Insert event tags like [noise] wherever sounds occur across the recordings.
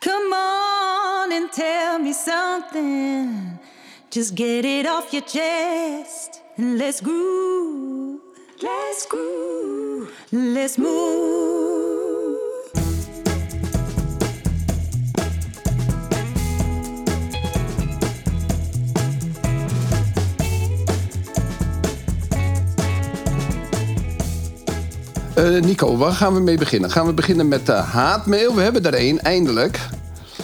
Come on and tell me something. Just get it off your chest and let's groove. Let's groove. Let's move. Eh, Nico, waar gaan we mee beginnen? Gaan we beginnen met de haatmail? We hebben er één, eindelijk.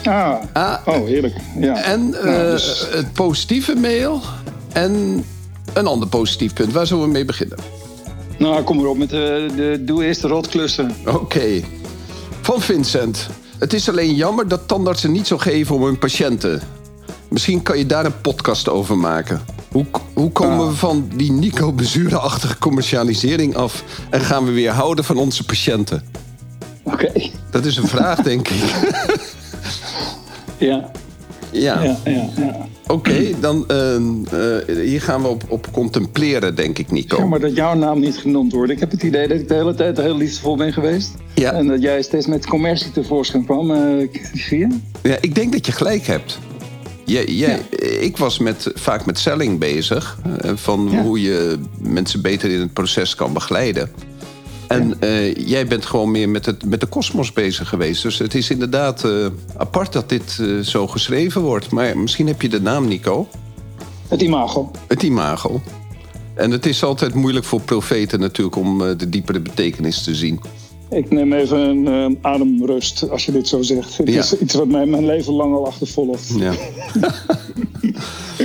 Ah, Ah, oh heerlijk. Ja. En eh, Nou, dus- het positieve mail en een ander positief punt. Waar zullen we mee beginnen? nou, kom maar op met de, de doe eerst de rotklussen. Oké. Van Vincent. Het is alleen jammer dat tandartsen niet zo geven om hun patiënten. Misschien kan je daar een podcast over maken. Hoe, hoe komen Ah. we van die Nico Bezurenachtige commercialisering af... en gaan we weer houden van onze patiënten? Oké. Dat is een vraag, denk ik. Ja, Ja, ja, ja, ja. oké. dan eh, eh, hier gaan we op, op contempleren, denk ik, Nico. Jammer dat jouw naam niet genoemd wordt. Ik heb het idee dat ik de hele tijd heel liefdevol ben geweest. Ja. En dat jij steeds met commercie tevoorschijn kwam. eh, zie je? Ja, ik denk dat je gelijk hebt. Jij, jij, Ik was met, vaak met selling bezig. eh, van Ja. hoe je mensen beter in het proces kan begeleiden. En eh, jij bent gewoon meer met, het, met de kosmos bezig geweest. Dus het is inderdaad eh, apart dat dit zo geschreven wordt. Maar misschien heb je de naam, Nico. Het imago. Het imago. En het is altijd moeilijk voor profeten natuurlijk om de diepere betekenis te zien. Ik neem even een eh, ademrust als je dit zo zegt. Het Ja. is iets wat mij mijn leven lang al achtervolgt. Ja. [laughs]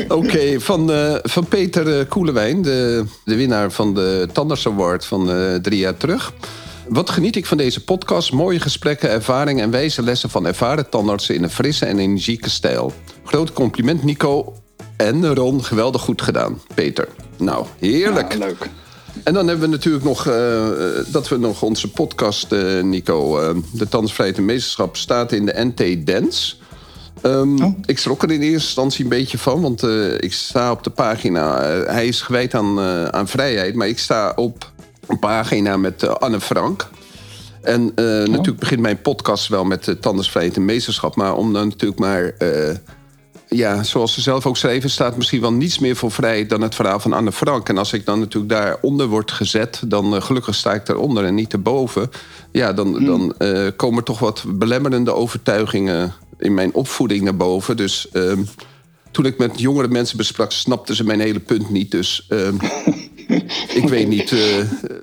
Oké, van, eh, van Peter eh, Koelewijn, de, de winnaar van de Tanders Award van eh, drie jaar terug. Wat geniet ik van deze podcast? Mooie gesprekken, ervaringen en wijze lessen van ervaren tandartsen in een frisse en energieke stijl. Groot compliment, Nico en Ron. Geweldig goed gedaan, Peter. Nou, heerlijk. Ja, leuk. En dan hebben we natuurlijk nog eh, eh, dat we nog onze podcast, eh, Nico, eh, de en Meesterschap, staat in de NT Dance. Ehm, Oh. Ik schrok er in eerste instantie een beetje van, want ik sta op de pagina. hij is gewijd aan, aan vrijheid, maar ik sta op een pagina met Anne Frank. En eh, natuurlijk begint mijn podcast wel met uh, Tandersvrijheid en Meesterschap. Maar om dan natuurlijk maar, ja, zoals ze zelf ook schreven, staat misschien wel niets meer voor vrij dan het verhaal van Anne Frank. En als ik dan natuurlijk daaronder word gezet, dan eh, gelukkig sta ik daaronder en niet erboven. Ja, dan, dan eh, komen toch wat belemmerende overtuigingen in mijn opvoeding naar boven. Dus ehm, toen ik met jongere mensen besprak, snapten ze mijn hele punt niet. Dus ehm, [laughs] ik weet niet. eh,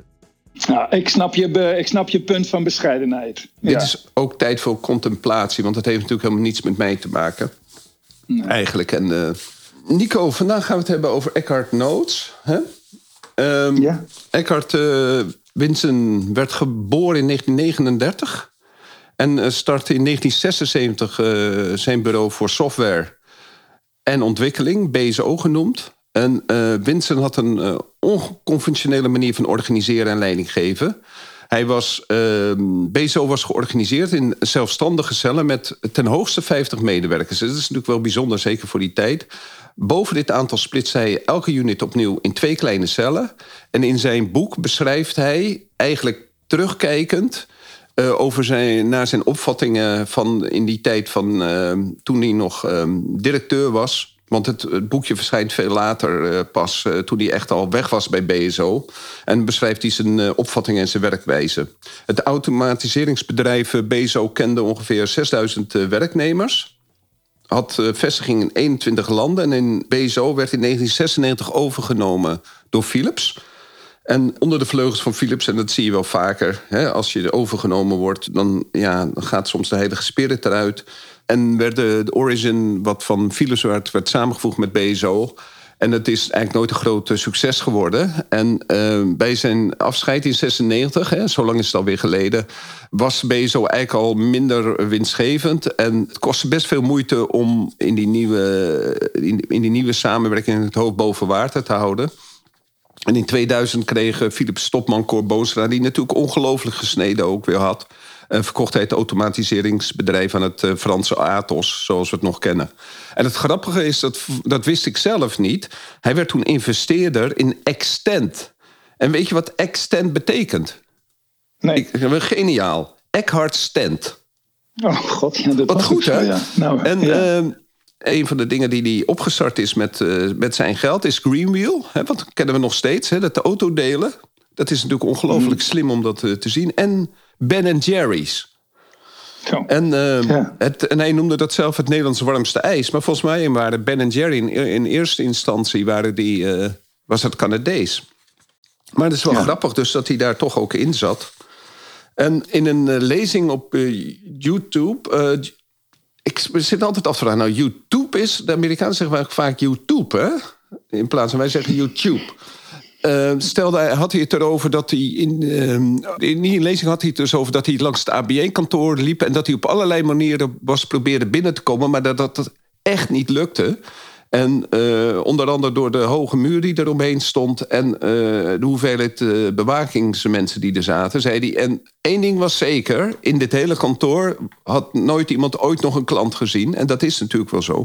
Nou, ik, snap je, ik snap je punt van bescheidenheid. Dit Ja. is ook tijd voor contemplatie, want het heeft natuurlijk helemaal niets met mij te maken. Eigenlijk. En, eh, Nico, vandaag gaan we het hebben over Eckhart Notes. Hè? Ehm, Ja. Eckhart uh, Winsen werd geboren in 1939 en eh, startte in 1976 eh, zijn bureau voor software en ontwikkeling, BSO genoemd. En uh, had een onconventionele manier van organiseren en leiding geven. Hij was, uh, BSO was georganiseerd in zelfstandige cellen met ten hoogste 50 medewerkers. Dat is natuurlijk wel bijzonder, zeker voor die tijd. Boven dit aantal splitst hij elke unit opnieuw in twee kleine cellen. En in zijn boek beschrijft hij eigenlijk terugkijkend... Uh, over zijn, naar zijn opvattingen van in die tijd van uh, toen hij nog uh, directeur was. Want het, boekje verschijnt veel later uh, pas, uh, toen hij echt al weg was bij BSO. En beschrijft hij zijn uh, opvattingen en zijn werkwijze. Het automatiseringsbedrijf BSO kende ongeveer 6000 werknemers. Had vestiging in 21 landen. En in BSO werd in 1996 overgenomen door Philips. En onder de vleugels van Philips, en dat zie je wel vaker... Hè, als je overgenomen wordt, dan, ja, dan gaat soms de heilige spirit eruit. En werd de, Origin, wat van Philips werd, samengevoegd met BSO... En het is eigenlijk nooit een groot succes geworden. En uh, bij zijn afscheid in 96, hè, zo lang is het alweer geleden... was BSO eigenlijk al minder winstgevend. En het kostte best veel moeite om in die nieuwe, in, die nieuwe samenwerking... het hoofd boven water te houden... En in 2000 kreeg Philips Stopman Cor Boosra... die natuurlijk ongelooflijk gesneden ook weer had... Verkocht hij het automatiseringsbedrijf aan het uh, Franse Atos, zoals we het nog kennen. En het grappige is, dat, dat wist ik zelf niet... hij werd toen investeerder in Extent. En weet je wat Extent betekent? Nee. Ik, geniaal. Eckhart Stent. Oh god, ja, dat Wat goed, hè? Ja. Nou, En ja. ehm, een van de dingen die hij opgestart is met, eh, met zijn geld is Greenwheel. Hè, wat kennen we nog steeds, hè, dat de auto delen. Dat is natuurlijk ongelooflijk slim om dat eh, te zien. En Ben Jerry's. Zo. En, Ja. het, en hij noemde dat zelf het Nederlands warmste ijs. Maar volgens mij waren Ben Jerry in, in eerste instantie waren die, eh, was het Canadees. Maar het is wel Ja. grappig dus dat hij daar toch ook in zat. En in een eh, lezing op eh, YouTube... ik zit altijd af te vragen. Nou, YouTube is... De Amerikanen zeggen vaak YouTube, hè? In plaats van wij zeggen YouTube. Eh, stelde, hij- had hij het erover dat hij in, eh, in die lezing had hij het dus over dat hij langs het ABN-kantoor liep en dat hij op allerlei manieren was probeerde binnen te komen, maar dat dat echt niet lukte. En eh, onder andere door de hoge muur die eromheen stond en eh, de hoeveelheid eh, bewakingsmensen die er zaten, zei hij. En één ding was zeker: in dit hele kantoor had nooit iemand ooit nog een klant gezien. En dat is natuurlijk wel zo.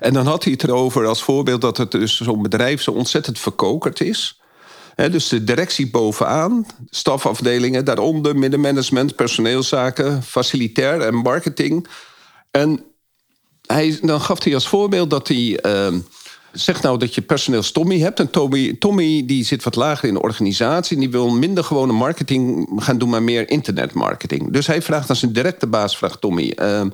En dan had hij het erover als voorbeeld dat het dus zo'n bedrijf zo ontzettend verkokerd is. Dus de directie bovenaan, stafafdelingen, daaronder middenmanagement, personeelszaken, facilitair en marketing. En hij, dan gaf hij als voorbeeld dat hij. ehm Zeg nou dat je personeels Tommy hebt. En Tommy, Tommy die zit wat lager in de organisatie. En die wil minder gewone marketing gaan doen, maar meer internetmarketing. Dus hij vraagt aan zijn directe baas, vraagt Tommy... ehm,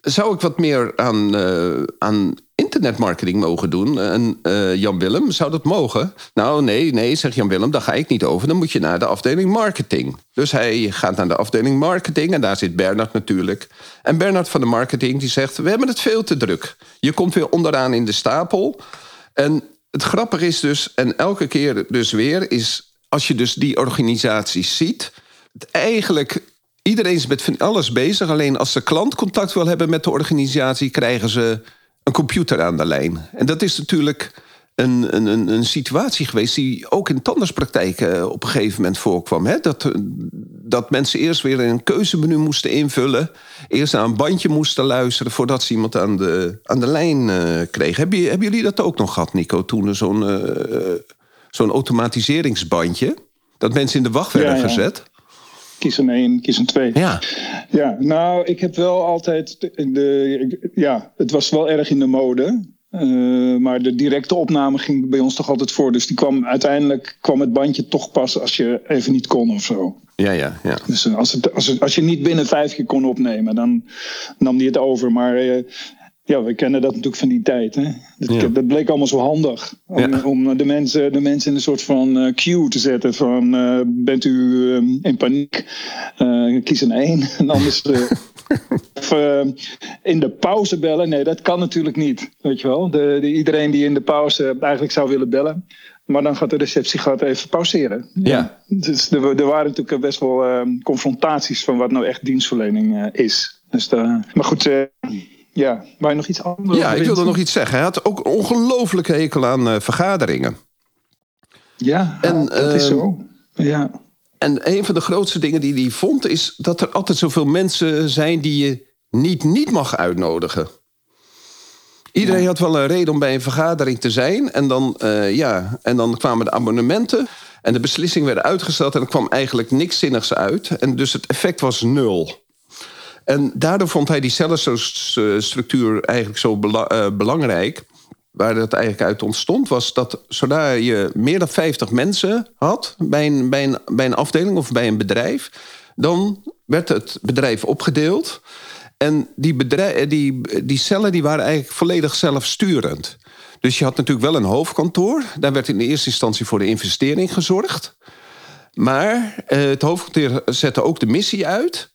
zou ik wat meer aan, eh, aan internetmarketing mogen doen? En eh, Jan Willem, zou dat mogen? Nou, nee, nee, zegt Jan Willem, daar ga ik niet over. Dan moet je naar de afdeling marketing. Dus hij gaat naar de afdeling marketing en daar zit Bernard natuurlijk. En Bernard van de marketing die zegt: We hebben het veel te druk. Je komt weer onderaan in de stapel. En het grappige is dus, en elke keer dus weer, is als je dus die organisaties ziet, eigenlijk iedereen is met van alles bezig. Alleen als de klant contact wil hebben met de organisatie, krijgen ze een computer aan de lijn. En dat is natuurlijk een, een, een, situatie geweest die ook in tandartspraktijken op een gegeven moment voorkwam. Hè? Dat, eh, dat mensen eerst weer een keuzemenu moesten invullen. Eerst naar een bandje moesten luisteren voordat ze iemand aan de, aan de lijn eh, kregen. Hebben, hebben jullie dat ook nog gehad, Nico, toen er zo'n eh, zo'n automatiseringsbandje? Dat mensen in de wacht werden Ja, ja. gezet? Kies een 1, kies een 2. Ja. Ja, nou, ik heb wel altijd. De, de- ja, het was wel erg in de mode. Eh, maar de directe opname ging bij ons toch altijd voor. Dus die kwam, uiteindelijk kwam het bandje toch pas als je even niet kon of zo. Ja, ja, ja. Dus eh, als, het, als, het, als je niet binnen vijf keer kon opnemen, dan nam die het over. Maar eh, ja, we kennen dat natuurlijk van die tijd. Hè? Dat, Ja. dat bleek allemaal zo handig. Om, Ja. om de, mensen, de mensen in een soort van eh, queue te zetten. Van eh, bent u eh, in paniek? Eh, kies een één. [laughs] En anders [laughs] of, in de pauze bellen. Nee, dat kan natuurlijk niet. Weet je wel? De, de, iedereen die in de pauze eigenlijk zou willen bellen. Maar dan gaat de receptie gaat even pauzeren. Ja. Dus er, er waren natuurlijk best wel eh, confrontaties van wat nou echt dienstverlening is. Dus maar goed, ja, waar je nog iets anders Ja, ik wilde nog iets zeggen. Hij had ook een ongelooflijke hekel aan eh, vergaderingen. Ja, En, dat is ehm, zo. Ja. En een van de grootste dingen die hij vond... is dat er altijd zoveel mensen zijn die je niet niet mag uitnodigen. Iedereen had wel een reden om bij een vergadering te zijn. En dan, eh, ja, en dan kwamen de abonnementen. En de beslissingen werden uitgesteld. En er kwam eigenlijk niks zinnigs uit. En dus het effect was nul. En daardoor vond hij die cellenstructuur eigenlijk zo eh, belangrijk. Waar dat eigenlijk uit ontstond, was dat zodra je meer dan 50 mensen had bij een, bij een, bij een afdeling of bij een bedrijf, dan werd het bedrijf opgedeeld. En die, bedrijf, die, die cellen die waren eigenlijk volledig zelfsturend. Dus je had natuurlijk wel een hoofdkantoor. Daar werd in de eerste instantie voor de investering gezorgd. Maar eh, het hoofdkantoor zette ook de missie uit.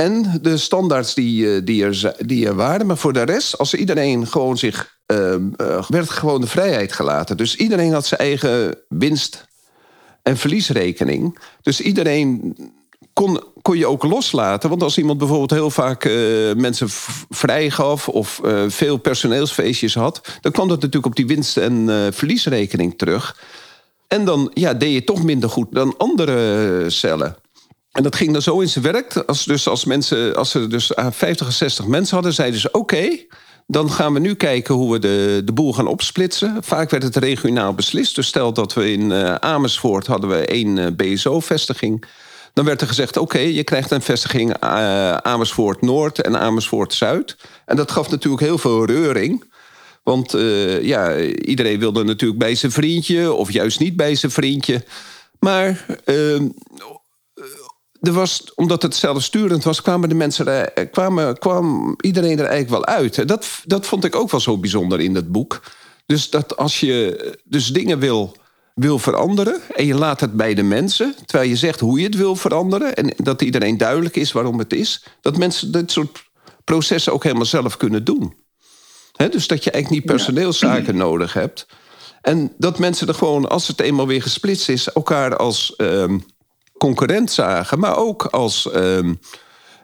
En de standaards die, eh, die, er, die er waren. Maar voor de rest, als iedereen gewoon zich. eh, eh, werd gewoon de vrijheid gelaten. Dus iedereen had zijn eigen winst- en verliesrekening. Dus iedereen kon, kon je ook loslaten. Want als iemand bijvoorbeeld heel vaak eh, mensen vrijgaf. of veel personeelsfeestjes had. dan kwam dat natuurlijk op die winst- en verliesrekening terug. En dan ja, deed je toch minder goed dan andere cellen. En dat ging dan zo in zijn werk. Als, dus als, mensen, als ze dus aan 50 of 60 mensen hadden, zeiden ze: Oké, dan gaan we nu kijken hoe we de, de boel gaan opsplitsen. Vaak werd het regionaal beslist. Dus stel dat we in eh, Amersfoort hadden we één eh, BSO-vestiging. Dan werd er gezegd: oké, je krijgt een vestiging Amersfoort Noord en Amersfoort Zuid. En dat gaf natuurlijk heel veel reuring. Want ja, iedereen wilde natuurlijk bij zijn vriendje, of juist niet bij zijn vriendje. Maar uh, er was, omdat het zelfsturend was, kwamen de mensen er, kwamen, kwam iedereen er eigenlijk wel uit. Dat, dat vond ik ook wel zo bijzonder in dat boek. Dus dat als je dus dingen wil, wil veranderen en je laat het bij de mensen, terwijl je zegt hoe je het wil veranderen en dat iedereen duidelijk is waarom het is, dat mensen dit soort processen ook helemaal zelf kunnen doen. dus dat je eigenlijk niet personeelszaken [clears throat] nodig hebt. En dat mensen er gewoon, als het eenmaal weer gesplitst is, elkaar als ehm, concurrent zagen, maar ook als, ehm,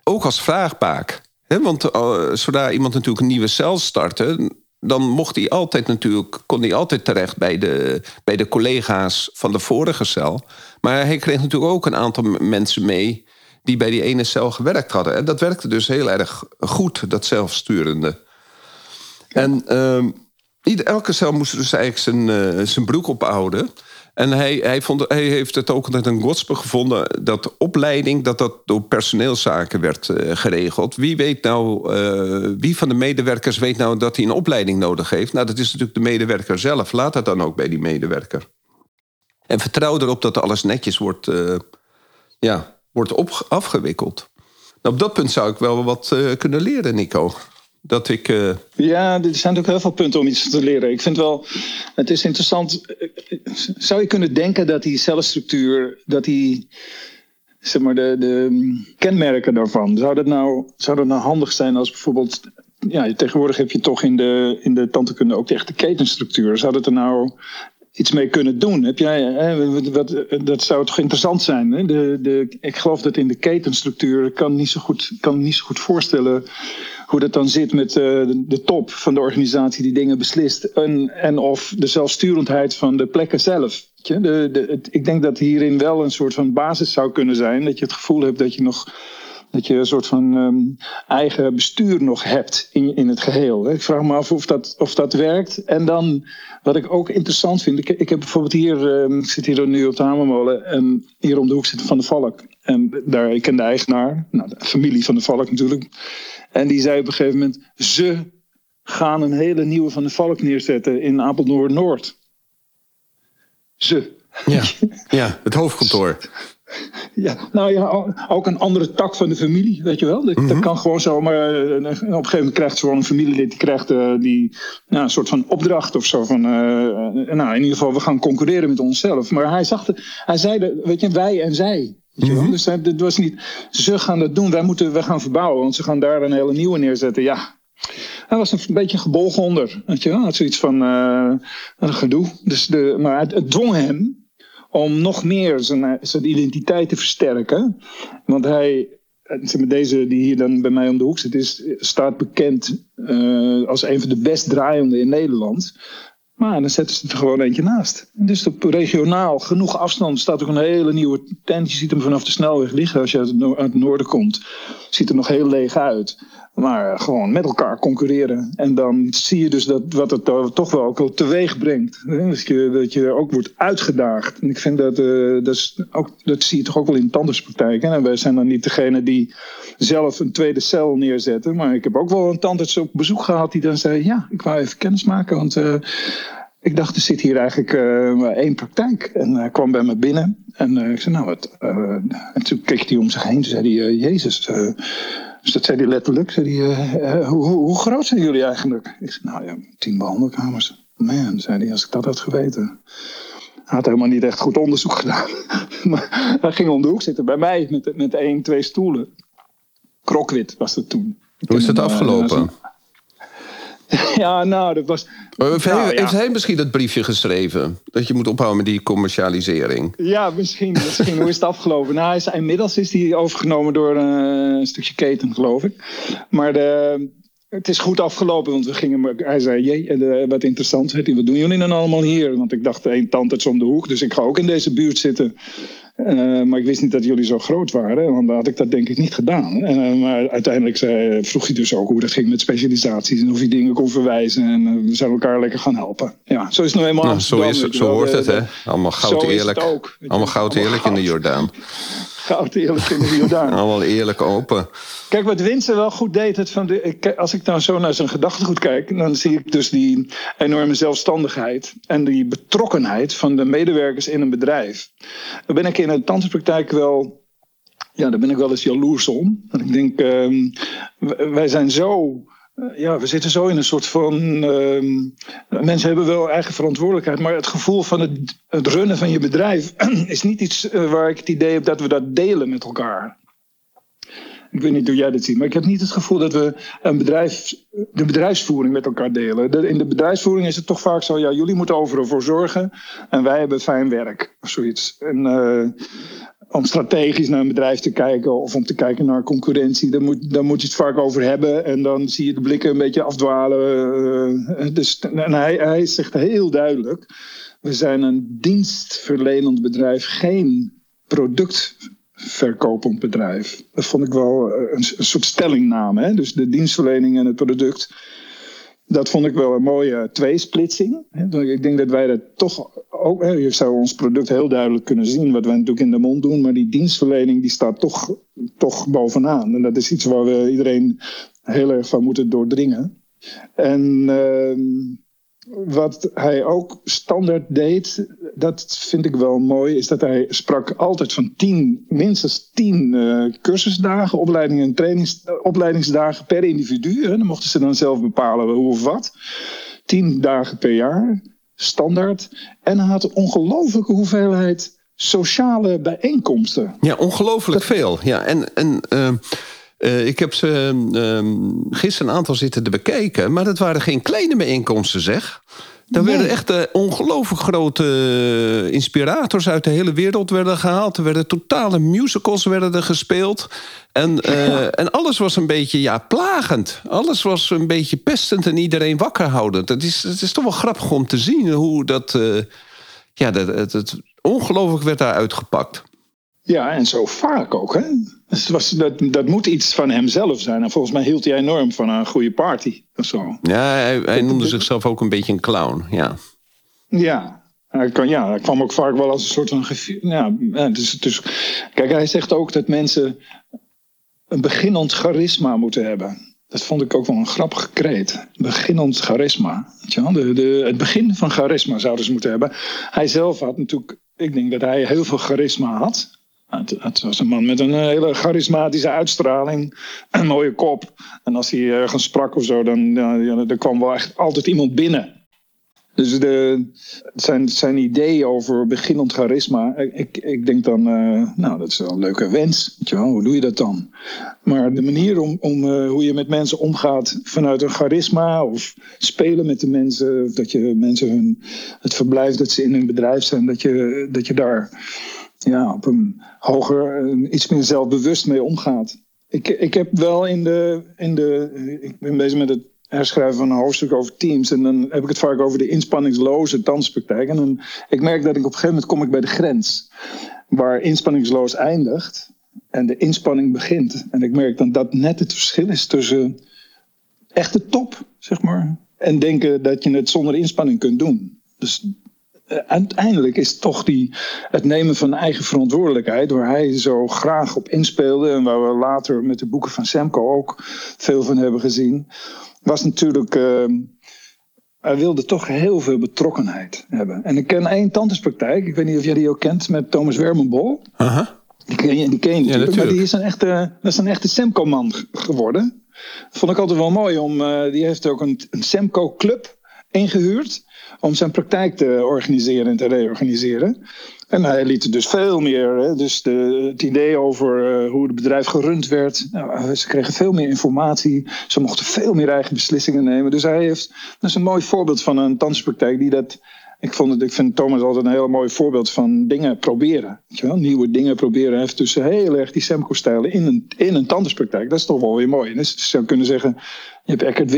ook als vraagbaak. want uh, zodra iemand natuurlijk een nieuwe cel startte, dan mocht hij altijd natuurlijk, kon hij altijd terecht bij de, bij de collega's van de vorige cel. Maar hij kreeg natuurlijk ook een aantal mensen mee die bij die ene cel gewerkt hadden. En dat werkte dus heel erg goed, dat zelfsturende. En uh, elke cel moest dus eigenlijk zijn, uh, zijn broek ophouden. En hij, hij, vond, hij heeft het ook altijd een gospel gevonden dat opleiding dat dat door personeelszaken werd uh, geregeld. Wie weet nou, uh, wie van de medewerkers weet nou dat hij een opleiding nodig heeft? Nou, dat is natuurlijk de medewerker zelf. Laat dat dan ook bij die medewerker. En vertrouw erop dat alles netjes wordt, uh, ja, wordt op, afgewikkeld. Nou, op dat punt zou ik wel wat kunnen leren, Nico dat ik. Uh... Ja, er zijn natuurlijk heel veel punten om iets te leren. Ik vind wel, het is interessant. Zou je kunnen denken dat die cellenstructuur, dat die, zeg maar, de, de kenmerken daarvan, zou dat, nou, zou dat nou handig zijn als bijvoorbeeld. Ja, tegenwoordig heb je toch in de, in de tandheelkunde ook de ketenstructuur. Zou dat er nou iets mee kunnen doen. Heb jij, hè, wat, dat zou toch interessant zijn. Hè? De, de, ik geloof dat in de ketenstructuur kan niet zo goed, kan niet zo goed voorstellen hoe dat dan zit met uh, de, de, top van de organisatie die dingen beslist. En, en of de zelfsturendheid van de plekken zelf. De, de, ik denk dat hierin wel een soort van basis zou kunnen zijn. Dat je het gevoel hebt dat je nog dat je een soort van um, eigen bestuur nog hebt in, in het geheel. Ik vraag me af of dat, of dat werkt. En dan, wat ik ook interessant vind, ik, heb bijvoorbeeld hier, um, ik zit hier nu op de Hamermolen en hier om de hoek zit Van de Valk. En daar, ik ken de eigenaar, nou, de familie van de Valk natuurlijk. En die zei op een gegeven moment, ze gaan een hele nieuwe Van de Valk neerzetten in Apeldoorn-Noord. Ze. Ja, ja, het hoofdkantoor. [laughs] Ja, nou ja, ook een andere tak van de familie, weet je wel. Dat, mhm. kan gewoon zo, maar eh, op een gegeven moment krijgt zo'n familielid, die krijgt uh, die, nou, een soort van opdracht of zo. Van, uh, nou, in ieder geval, we gaan concurreren met onszelf. Maar hij, zag de, hij zei, de, weet je, wij en zij. Weet je wel? Mhm. Dus het was niet, ze gaan dat doen, wij moeten, we gaan verbouwen, want ze gaan daar een hele nieuwe neerzetten. Ja, hij was een beetje gebogen onder, weet je wel. Hij had zoiets van, een gedoe. Dus de, maar het, het dwong hem om nog meer zijn, zijn identiteit te versterken. Want hij, deze die hier dan bij mij om de hoek zit, is, staat bekend uh, als een van de best draaiende in Nederland. Maar dan zetten ze er gewoon eentje naast. Dus op regionaal genoeg afstand staat ook een hele nieuwe tent. Je ziet hem vanaf de snelweg liggen als je uit het, noorden komt. Ziet er nog heel leeg uit. Maar gewoon met elkaar concurreren. En dan zie je dus dat, wat het toch wel ook teweeg brengt. Dat je, dat je ook wordt uitgedaagd. En ik vind dat, uh, dat, ook, dat zie je toch ook wel in tandartspraktijken. En wij zijn dan niet degene die zelf een tweede cel neerzetten. Maar ik heb ook wel een tandarts op bezoek gehad die dan zei... ja, ik wou even kennis maken, want... Uh, ik dacht, er zit hier eigenlijk uh, één praktijk. En hij kwam bij me binnen. En ik zei, nou wat. en toen keek hij om zich heen. Toen zei hij, Jezus, dus dat zei hij letterlijk. Zei hij, uh, hoe, hoe, groot zijn jullie eigenlijk? Ik zei, nou ja, tien behandelkamers. Man, zei hij, als ik dat had geweten. Hij had helemaal niet echt goed onderzoek [laughs] gedaan. maar hij ging om de hoek zitten bij mij met, met één, twee stoelen. Krokwit was het toen. Hoe is het afgelopen? [laughs] Ja, nou, dat was. Heeft, hij, nou, heeft hij misschien dat briefje geschreven? Dat je moet ophouden met die commercialisering? Ja, misschien. misschien. Hoe is het afgelopen? Nou, hij is, inmiddels is hij overgenomen door uh, een stukje keten, geloof ik. Maar de, het is goed afgelopen, want we gingen. Hij zei: Jee, wat interessant. Wat doen jullie dan allemaal hier? Want ik dacht, één tand om de hoek, dus ik ga ook in deze buurt zitten. Uh, maar ik wist niet dat jullie zo groot waren, want dan had ik dat denk ik niet gedaan. Uh, maar uiteindelijk zei, vroeg hij dus ook hoe dat ging met specialisaties en of hij dingen kon verwijzen. En uh, we zijn elkaar lekker gaan helpen. Ja, zo is het nou eenmaal. Nou, zo is, zo hoort het, hè? Allemaal goud eerlijk. Allemaal goud eerlijk in de Jordaan. Goud eerlijk in de Jordaan. Allemaal eerlijk open. Kijk, wat Winston wel goed deed, het van de, als ik nou zo naar zijn gedachtegoed kijk, dan zie ik dus die enorme zelfstandigheid en die betrokkenheid van de medewerkers in een bedrijf. Daar ben ik in de tandartspraktijk wel, ja, daar ben ik wel eens jaloers om. En ik denk, um, wij zijn zo ja, we zitten zo in een soort van. Uh, mensen hebben wel eigen verantwoordelijkheid, maar het gevoel van het, runnen van je bedrijf [clears throat] is niet iets uh, waar ik het idee heb dat we dat delen met elkaar. Ik weet niet hoe jij dat ziet, maar ik heb niet het gevoel dat we een bedrijf, de bedrijfsvoering met elkaar delen. De, in de bedrijfsvoering is het toch vaak zo: ja, jullie moeten overal voor zorgen en wij hebben fijn werk of zoiets. En, uh, om strategisch naar een bedrijf te kijken of om te kijken naar concurrentie. Daar moet, daar moet je het vaak over hebben. En dan zie je de blikken een beetje afdwalen. Uh, dus, en hij, hij zegt heel duidelijk: we zijn een dienstverlenend bedrijf, geen productverkopend bedrijf. Dat vond ik wel een, een soort stellingname. Hè? Dus de dienstverlening en het product dat vond ik wel een mooie tweesplitsing. Ik denk dat wij dat toch ook. Je zou ons product heel duidelijk kunnen zien, wat wij natuurlijk in de mond doen. Maar die dienstverlening die staat toch, toch bovenaan. En dat is iets waar we iedereen heel erg van moeten doordringen. En. Uh, wat hij ook standaard deed, dat vind ik wel mooi, is dat hij sprak altijd van tien, minstens tien uh, cursusdagen, opleidingen en trainings, opleidingsdagen per individu. Hè. Dan mochten ze dan zelf bepalen hoe of wat. Tien dagen per jaar, standaard. En hij had een ongelofelijke hoeveelheid sociale bijeenkomsten. Ja, ongelooflijk veel. Ja, en. en uh... Uh, ik heb ze uh, gisteren een aantal zitten te bekijken. Maar dat waren geen kleine bijeenkomsten, zeg. Daar nee. werden echt uh, ongelooflijk grote uh, inspirators uit de hele wereld werden gehaald. Er werden totale musicals werden er gespeeld. En, ja. [laughs] en alles was een beetje ja, plagend. Alles was een beetje pestend en iedereen wakker houdend. Het is, het is toch wel grappig om te zien hoe dat... ja, dat, het, het ongelooflijk werd daar uitgepakt. Ja, en zo vaak ook. Hè? Dus was, dat, dat moet iets van hemzelf zijn. En volgens mij hield hij enorm van een goede party of zo. Ja, hij, hij noemde zichzelf ook een beetje een clown. Ja, ja hij, kan, ja, hij kwam ook vaak wel als een soort van. Ja, dus, dus, kijk, hij zegt ook dat mensen een beginnend charisma moeten hebben. Dat vond ik ook wel een grappige kreet. Beginnend charisma. De, de, het begin van charisma zouden ze moeten hebben. Hij zelf had natuurlijk. Ik denk dat hij heel veel charisma had. Het, was een man met een hele charismatische uitstraling. [clears throat] Een mooie kop. En als hij ergens sprak of zo, dan ja, er kwam wel echt altijd iemand binnen. Dus de, zijn, zijn idee over beginnend charisma, ik, ik denk dan, uh, nou, dat is wel een leuke wens. Weet hoe doe je dat dan? Maar de manier om, om uh, hoe je met mensen omgaat vanuit een charisma, of spelen met de mensen, of dat je mensen hun, het verblijf dat ze in een bedrijf zijn, dat je, dat je daar ja, op een hoger, iets meer zelfbewust mee omgaat. Ik, ik heb wel in de, in de. Ik ben bezig met het herschrijven van een hoofdstuk over teams. En dan heb ik het vaak over de inspanningsloze danspraktijk. En ik merk dat ik op een gegeven moment kom ik bij de grens. Waar inspanningsloos eindigt en de inspanning begint. En ik merk dan dat net het verschil is tussen echte top, zeg maar. En denken dat je het zonder inspanning kunt doen. Dus uiteindelijk is toch die, het nemen van eigen verantwoordelijkheid, waar hij zo graag op inspeelde en waar we later met de boeken van Semco ook veel van hebben gezien, was natuurlijk. Uh, hij wilde toch heel veel betrokkenheid hebben. En ik ken één tandartspraktijk, ik weet niet of jij die ook kent, met Thomas Wermenbol. Die ken je, die ken je natuurlijk, ja, natuurlijk. maar die is een echte, dat is een echte Semco-man geworden. Vond ik altijd wel mooi, om, uh, die heeft ook een, een Semco-club ingehuurd om zijn praktijk te organiseren en te reorganiseren. En hij liet dus veel meer, hè, dus de, het idee over uh, hoe het bedrijf gerund werd. Nou, ze kregen veel meer informatie. Ze mochten veel meer eigen beslissingen nemen. Dus hij heeft, dat is een mooi voorbeeld van een tandartspraktijk die dat ik, vond het, ik vind Thomas altijd een heel mooi voorbeeld van dingen proberen. Weet je wel? Nieuwe dingen proberen. Heeft dus heel erg die Semco-stijlen in een, in een tandartspraktijk. Dat is toch wel weer mooi. Dus je zou kunnen zeggen, je hebt Eckert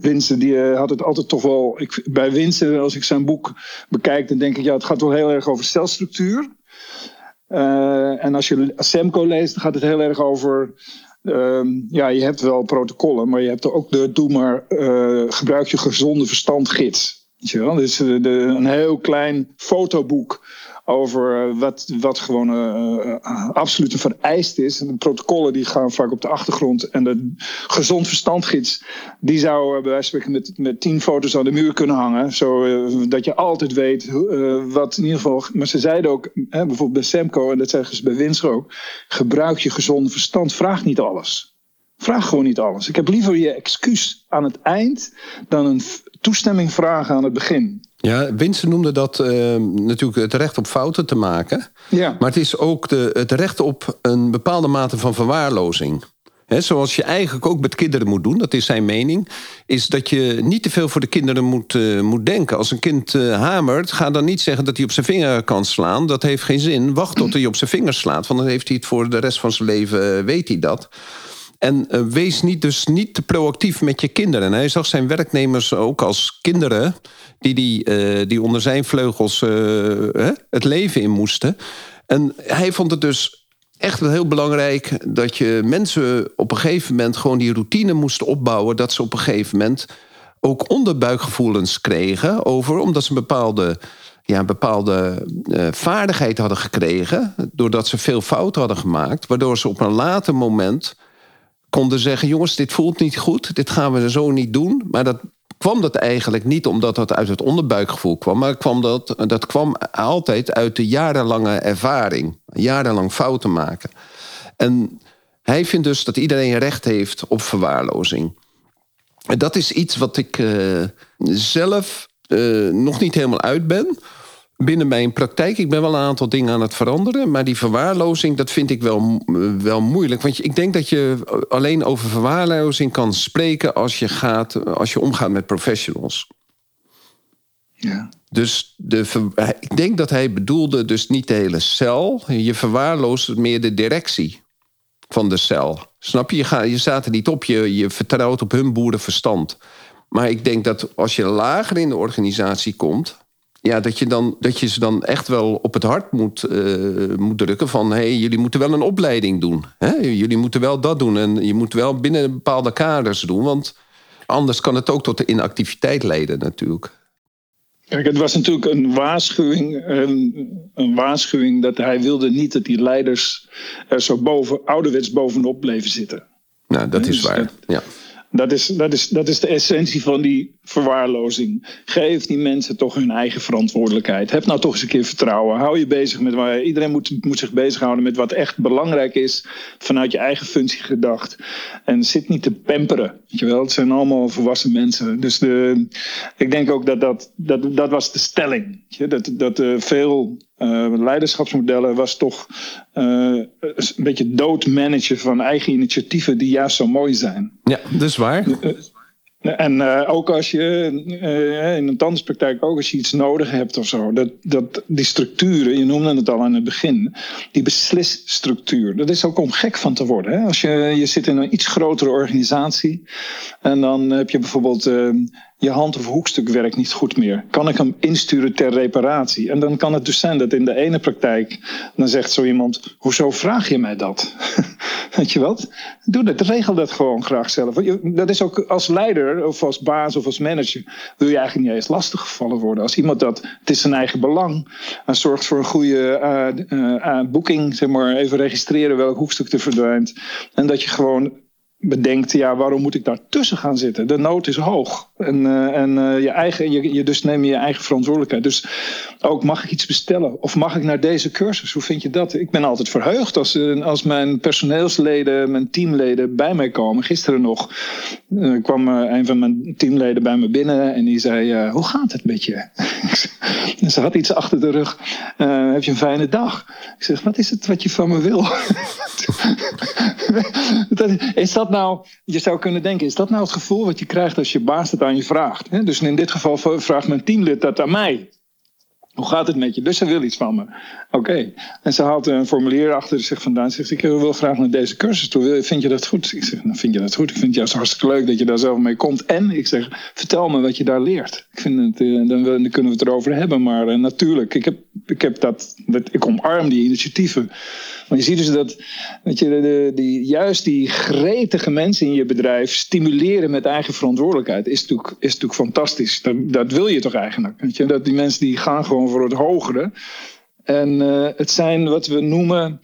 Winsen, die uh, had het altijd toch wel... Ik, bij Winsen, als ik zijn boek bekijk, dan denk ik... ja, het gaat wel heel erg over celstructuur. Uh, en als je Semco leest, dan gaat het heel erg over... Uh, ja, je hebt wel protocollen, maar je hebt ook de... doe maar, uh, gebruik je gezonde verstand gids. Je wel? Dus de, een heel klein fotoboek over wat, wat gewoon uh, absoluut een vereist is. En de protocollen die gaan vaak op de achtergrond. En de gezond verstandgids, die zou bij wijze van spreken met, met tien foto's aan de muur kunnen hangen. Zodat je altijd weet wat in ieder geval. Maar ze zeiden ook, hè, bijvoorbeeld bij Semco, en dat zeggen ze bij Winster ook. Gebruik je gezonde verstand, vraag niet alles. Vraag gewoon niet alles. Ik heb liever je excuus aan het eind dan een toestemming vragen aan het begin. Ja, Winston noemde dat uh, natuurlijk het recht op fouten te maken. Ja. Maar het is ook de, het recht op een bepaalde mate van verwaarlozing. He, zoals je eigenlijk ook met kinderen moet doen, dat is zijn mening, is dat je niet te veel voor de kinderen moet, uh, moet denken. Als een kind uh, hamert, ga dan niet zeggen dat hij op zijn vinger kan slaan. Dat heeft geen zin. Wacht tot hij op zijn vinger slaat, want dan heeft hij het voor de rest van zijn leven, weet hij dat. En uh, wees niet, dus niet te proactief met je kinderen. En hij zag zijn werknemers ook als kinderen die, die, uh, die onder zijn vleugels uh, het leven in moesten. En hij vond het dus echt heel belangrijk dat je mensen op een gegeven moment gewoon die routine moesten opbouwen. Dat ze op een gegeven moment ook onderbuikgevoelens kregen over, omdat ze een bepaalde ja, bepaalde uh, vaardigheid hadden gekregen. Doordat ze veel fouten hadden gemaakt. Waardoor ze op een later moment konden zeggen: jongens, dit voelt niet goed, dit gaan we zo niet doen. Maar dat kwam dat eigenlijk niet omdat dat uit het onderbuikgevoel kwam, maar kwam dat, dat kwam altijd uit de jarenlange ervaring, jarenlang fouten maken. En hij vindt dus dat iedereen recht heeft op verwaarlozing. En dat is iets wat ik uh, zelf uh, nog niet helemaal uit ben binnen mijn praktijk. Ik ben wel een aantal dingen aan het veranderen. Maar die verwaarlozing, dat vind ik wel, wel moeilijk. Want ik denk dat je alleen over verwaarlozing kan spreken als je, gaat, als je omgaat met professionals. Ja. Dus de, ik denk dat hij bedoelde dus niet de hele cel. Je verwaarloost meer de directie van de cel. Snap je? Je, gaat, je staat er niet op. Je, je vertrouwt op hun boerenverstand. Maar ik denk dat als je lager in de organisatie komt ja, dat, je dan, dat je ze dan echt wel op het hart moet, uh, moet drukken van... hé, hey, jullie moeten wel een opleiding doen. Hè? Jullie moeten wel dat doen en je moet wel binnen bepaalde kaders doen... want anders kan het ook tot de inactiviteit leiden natuurlijk. Kijk, het was natuurlijk een waarschuwing, een, een, waarschuwing dat hij wilde niet dat die leiders er zo boven, ouderwets bovenop bleven zitten. Nou, dat is dus waar, ja. Dat is, dat, is, dat is de essentie van die verwaarlozing. Geef die mensen toch hun eigen verantwoordelijkheid. Heb nou toch eens een keer vertrouwen. Hou je bezig met waar iedereen moet, moet zich bezighouden met wat echt belangrijk is vanuit je eigen functie gedacht. En zit niet te pamperen. Weet je wel, het zijn allemaal volwassen mensen. Dus de, ik denk ook dat dat, dat, dat was de stelling. Dat, dat uh, veel uh, leiderschapsmodellen was toch uh, een beetje doodmanagen van eigen initiatieven die juist zo mooi zijn. Ja, dus waar. En uh, ook als je uh, in een tandartspraktijk, ook als je iets nodig hebt of zo, dat, dat die structuren, je noemde het al aan het begin, die beslisstructuur, dat is ook om gek van te worden. Hè? Als je, je zit in een iets grotere organisatie en dan heb je bijvoorbeeld uh, je hand- of hoekstuk werkt niet goed meer. Kan ik hem insturen ter reparatie? En dan kan het dus zijn dat in de ene praktijk, dan zegt zo iemand, hoezo vraag je mij dat? [laughs] Weet je wat? Doe dat, regel dat gewoon graag zelf. Dat is ook als leider of als baas of als manager, wil je eigenlijk niet eens lastiggevallen worden. Als iemand dat, het is zijn eigen belang, en zorgt voor een goede uh, uh, boeking, zeg maar, even registreren welk hoekstuk er verdwijnt. En dat je gewoon bedenkt, ja, waarom moet ik daar tussen gaan zitten? De nood is hoog. En, uh, en uh, je eigen, je, je, dus neem je je eigen verantwoordelijkheid. Dus ook, mag ik iets bestellen? Of mag ik naar deze cursus? Hoe vind je dat? Ik ben altijd verheugd als, uh, als mijn personeelsleden, mijn teamleden bij mij komen. Gisteren nog kwam een van mijn teamleden bij me binnen en die zei, hoe gaat het met je? [laughs] Ze had iets achter de rug. heb je een fijne dag? Ik zeg, wat is het wat je van me wil? [laughs] is dat nou, je zou kunnen denken, is dat nou het gevoel wat je krijgt als je baas het aan je vraagt? Dus in dit geval vraagt mijn teamlid dat aan mij. Hoe gaat het met je? Dus ze wil iets van me. Oké. En ze haalt een formulier achter zich vandaan. Zegt, ik wil graag naar deze cursus toe. Vind je dat goed? Ik zeg, dan nou, vind je dat goed. Ik vind het juist hartstikke leuk dat je daar zelf mee komt. En ik zeg, vertel me wat je daar leert. Ik vind het, eh, dan, kunnen we het erover hebben. Maar uh, natuurlijk, ik heb, ik heb dat, dat, ik omarm die initiatieven. Maar je ziet dus dat, dat je de, die, juist die gretige mensen in je bedrijf stimuleren met eigen verantwoordelijkheid. Is natuurlijk, is natuurlijk fantastisch. Dat, dat wil je toch eigenlijk. Weet je? Dat die mensen die gaan gewoon voor het hogere. En uh, het zijn wat we noemen.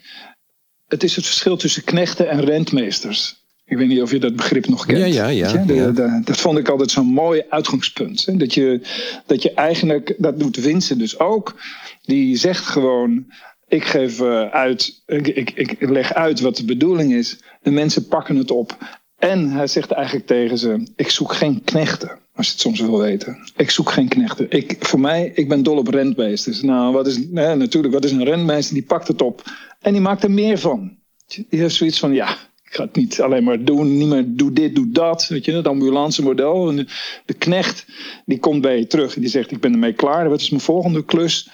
Het is het verschil tussen knechten en rentmeesters. Ik weet niet of je dat begrip nog kent. Ja, ja, ja. ja. De, dat vond ik altijd zo'n mooi uitgangspunt. Hè? Dat, je, dat je eigenlijk, dat doet Vincent dus ook. Die zegt gewoon: ik geef uh, uit, ik, ik, ik leg uit wat de bedoeling is. De mensen pakken het op. En hij zegt eigenlijk tegen ze: ik zoek geen knechten. Als je het soms wil weten. Ik zoek geen knechten. Ik, voor mij, ik ben dol op rentmeesters. Nou, wat is, nee, natuurlijk, wat is een rentmeester? Die pakt het op. En die maakt er meer van. Die heeft zoiets van, ja, ik ga het niet alleen maar doen. Niet meer doe dit, doe dat. Weet je, het ambulance model. En de, knecht, die komt bij je terug. En die zegt, ik ben ermee klaar. Wat is mijn volgende klus?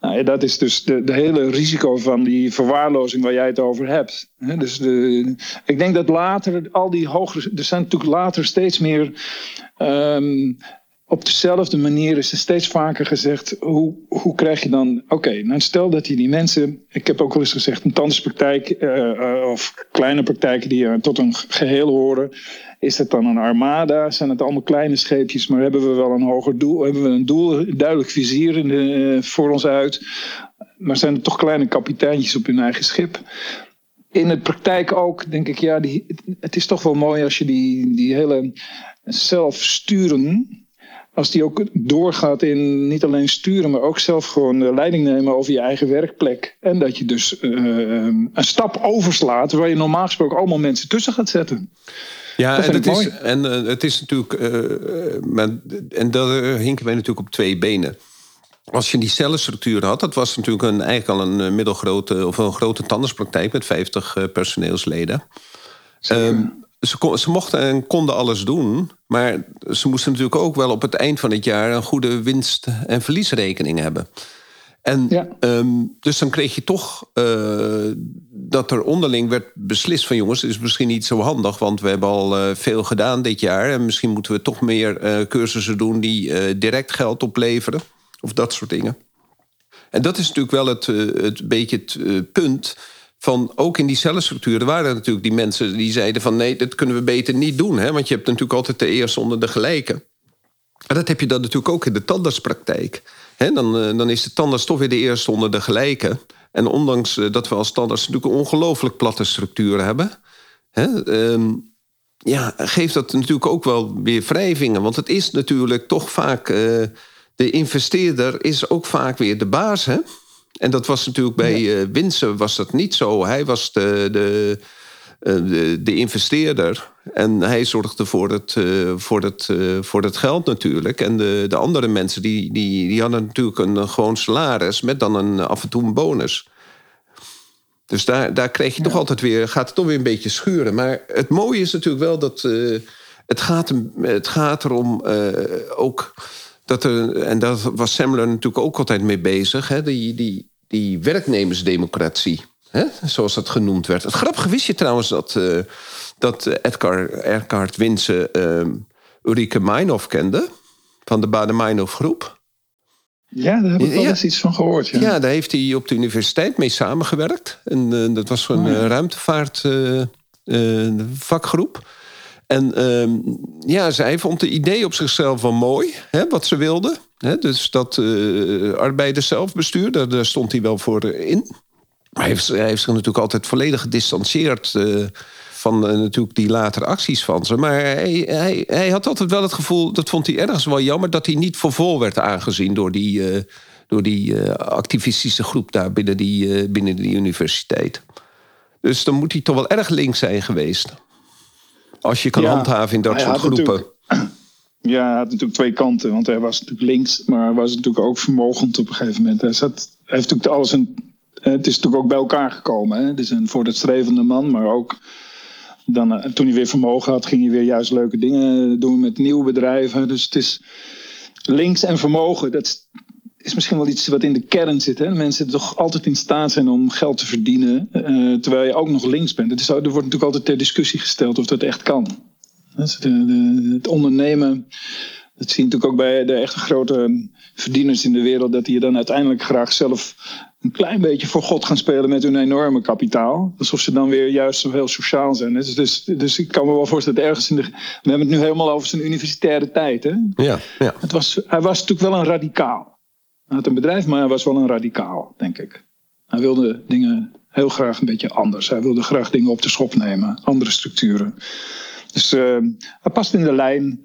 Nou, dat is dus de, de hele risico van die verwaarlozing waar jij het over hebt. dus de, ik denk dat later al die hogere. Er zijn natuurlijk later steeds meer. Um, op dezelfde manier is er steeds vaker gezegd: hoe, hoe krijg je dan. Oké, nou stel dat je die mensen. Ik heb ook wel eens gezegd: een tandartspraktijk uh, of kleine praktijken die tot een geheel horen. Is het dan een armada? Zijn het allemaal kleine scheepjes, maar hebben we wel een hoger doel? Hebben we een doel, duidelijk vizier in de, voor ons uit? Maar zijn het toch kleine kapiteintjes op hun eigen schip? In de praktijk ook, denk ik, ja, die, het is toch wel mooi als je die, die hele zelfsturen als die ook doorgaat in niet alleen sturen, maar ook zelf gewoon de leiding nemen over je eigen werkplek. En dat je dus uh, een stap overslaat waar je normaal gesproken allemaal mensen tussen gaat zetten. Ja, en, het is, en uh, het is natuurlijk. Uh, maar, en daar hinken wij natuurlijk op twee benen. Als je die cellenstructuur had, dat was natuurlijk een, eigenlijk al een middelgrote of een grote tandartspraktijk met 50 personeelsleden. Um, ze, ze, mochten en konden alles doen. Maar ze moesten natuurlijk ook wel op het eind van het jaar een goede winst- en verliesrekening hebben. En ja. um, dus dan kreeg je toch uh, dat er onderling werd beslist van jongens, het is misschien niet zo handig, want we hebben al uh, veel gedaan dit jaar. En misschien moeten we toch meer uh, cursussen doen die direct geld opleveren. Of dat soort dingen. En dat is natuurlijk wel het, het beetje het punt van ook in die cellenstructuren waren natuurlijk die mensen die zeiden van nee, dat kunnen we beter niet doen. Hè? Want je hebt natuurlijk altijd de eerste onder de gelijke. En dat heb je dan natuurlijk ook in de tandartspraktijk. Dan, eh, dan is de tandarts toch weer de eerste onder de gelijke. En ondanks eh, dat we als tandarts natuurlijk een ongelooflijk platte structuur hebben... Ehm, ja, geeft dat natuurlijk ook wel weer wrijvingen. Want het is natuurlijk toch vaak... Uh, de investeerder is ook vaak weer de baas, hè? En dat was natuurlijk bij ja. uh, Winsen was dat niet zo. Hij was de, de, uh, de, de, investeerder. En hij zorgde voor het, uh, voor het, voor het geld natuurlijk. En de, de andere mensen die, die, die hadden natuurlijk een gewoon salaris... met dan een, af en toe een bonus. Dus daar, daar kreeg je ja. toch altijd weer... gaat het toch weer een beetje schuren. Maar het mooie is natuurlijk wel dat... het, gaat, het gaat erom ook dat er, en daar was Semler natuurlijk ook altijd mee bezig, hè, die, die, die werknemersdemocratie, hè, zoals dat genoemd werd. Het grappige wist je trouwens dat, uh, dat Edgar Erkard Winsen uh, Ulrike Meinhof kende, van de Baden-Meinhof groep. Ja, daar heb ik wel ja. eens iets van gehoord. Ja. ja, daar heeft hij op de universiteit mee samengewerkt. En uh, dat was een oh, ja. ruimtevaartvakgroep. En um, ja, zij vond de idee op zichzelf wel mooi, hè, wat ze wilde. Hè, dus dat uh, arbeiders zelfbestuur, daar, stond hij wel voor in. Maar hij heeft, hij heeft zich natuurlijk altijd volledig gedistanceerd uh, van natuurlijk die latere acties van ze. Maar hij, hij, hij had altijd wel het gevoel, dat vond hij ergens wel jammer, dat hij niet voor vol werd aangezien door die, door die activistische groep daar binnen die, binnen die universiteit. Dus dan moet hij toch wel erg links zijn geweest. Als je kan ja, handhaven in dat soort groepen. [clears throat] Ja, hij had natuurlijk twee kanten. Want hij was natuurlijk links, maar hij was natuurlijk ook vermogend op een gegeven moment. Hij, zat, hij heeft natuurlijk alles een, het is natuurlijk ook bij elkaar gekomen. Hè? Het is een vooruitstrevende man, maar ook dan, eh, toen hij weer vermogen had, ging hij weer juist leuke dingen doen met nieuwe bedrijven. Dus het is links en vermogen, dat is misschien wel iets wat in de kern zit. Hè? Mensen toch altijd in staat zijn om geld te verdienen, uh, terwijl je ook nog links bent. Het is, er wordt natuurlijk altijd ter discussie gesteld of dat echt kan. Dus de, de, het ondernemen, dat zie je natuurlijk ook bij de echte grote verdieners in de wereld, dat die dan uiteindelijk graag zelf een klein beetje voor God gaan spelen met hun enorme kapitaal. Alsof ze dan weer juist zo heel sociaal zijn. Dus, dus, dus ik kan me wel voorstellen dat ergens in de. We hebben het nu helemaal over zijn universitaire tijd. Hè? Ja, ja. Het was, hij was natuurlijk wel een radicaal. Had een bedrijf, maar hij was wel een radicaal, denk ik. Hij wilde dingen heel graag een beetje anders. Hij wilde graag dingen op de schop nemen, andere structuren. Dus uh, hij past in de lijn.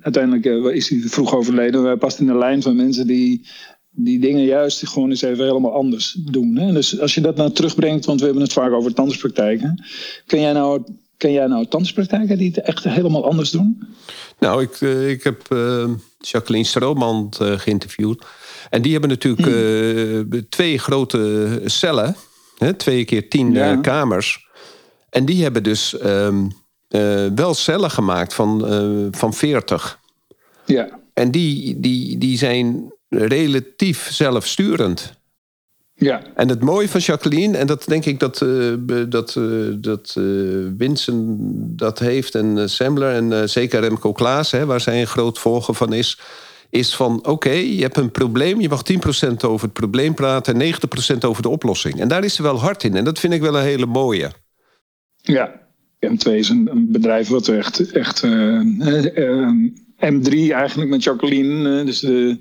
Uiteindelijk uh, is hij vroeg overleden. Hij past in de lijn van mensen die, die dingen juist gewoon eens even helemaal anders doen. Hè? Dus als je dat nou terugbrengt, want we hebben het vaak over tandartspraktijken. Ken jij nou, ken jij nou tandartspraktijken die het echt helemaal anders doen? Nou, ik, uh, ik heb Jacqueline Stroomand geïnterviewd. En die hebben natuurlijk hmm. twee grote cellen. Hè? Twee keer tien kamers. En die hebben dus... Um, uh, wel cellen gemaakt van, van 40. Ja. En die, die, die zijn relatief zelfsturend. Ja. En het mooie van Jacqueline, en dat denk ik dat, uh, dat, uh, dat uh, Winsen dat heeft en Sembler en zeker Remco Klaas, hè, waar zij een groot volger van is, is van oké, je hebt een probleem, je mag 10% over het probleem praten en 90% over de oplossing. En daar is ze wel hard in en dat vind ik wel een hele mooie. Ja, M2 is een, bedrijf wat echt, echt uh, uh, M3 eigenlijk met Jacqueline. dus de,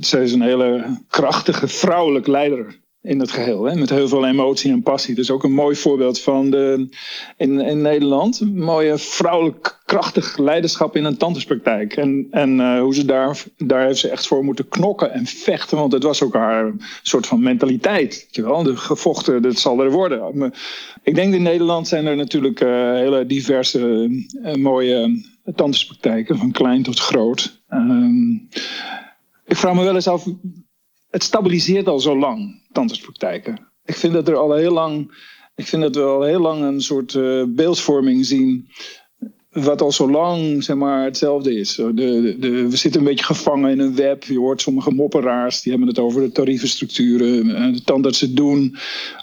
zij is een hele krachtige vrouwelijke leider in het geheel. Hè? Met heel veel emotie en passie. Dus ook een mooi voorbeeld van de, in, in Nederland. Een mooie vrouwelijk krachtig leiderschap in een tandartspraktijk. En, en uh, hoe ze daar, daar heeft ze echt voor moeten knokken en vechten. Want het was ook haar soort van mentaliteit. Wel? De gevochten, dat zal er worden. Ik denk in Nederland zijn er natuurlijk uh, hele diverse uh, mooie tandartspraktijken. Van klein tot groot. Ehm, ik vraag me wel eens af het stabiliseert al zo lang, tandartspraktijken. Ik vind dat er al heel lang, ik vind dat we al heel lang een soort beeldvorming zien. Wat al zo lang zeg maar, hetzelfde is. De, de, we zitten een beetje gevangen in een web. Je hoort sommige mopperaars, die hebben het over de tarievenstructuren. Eh, de tandartsen doen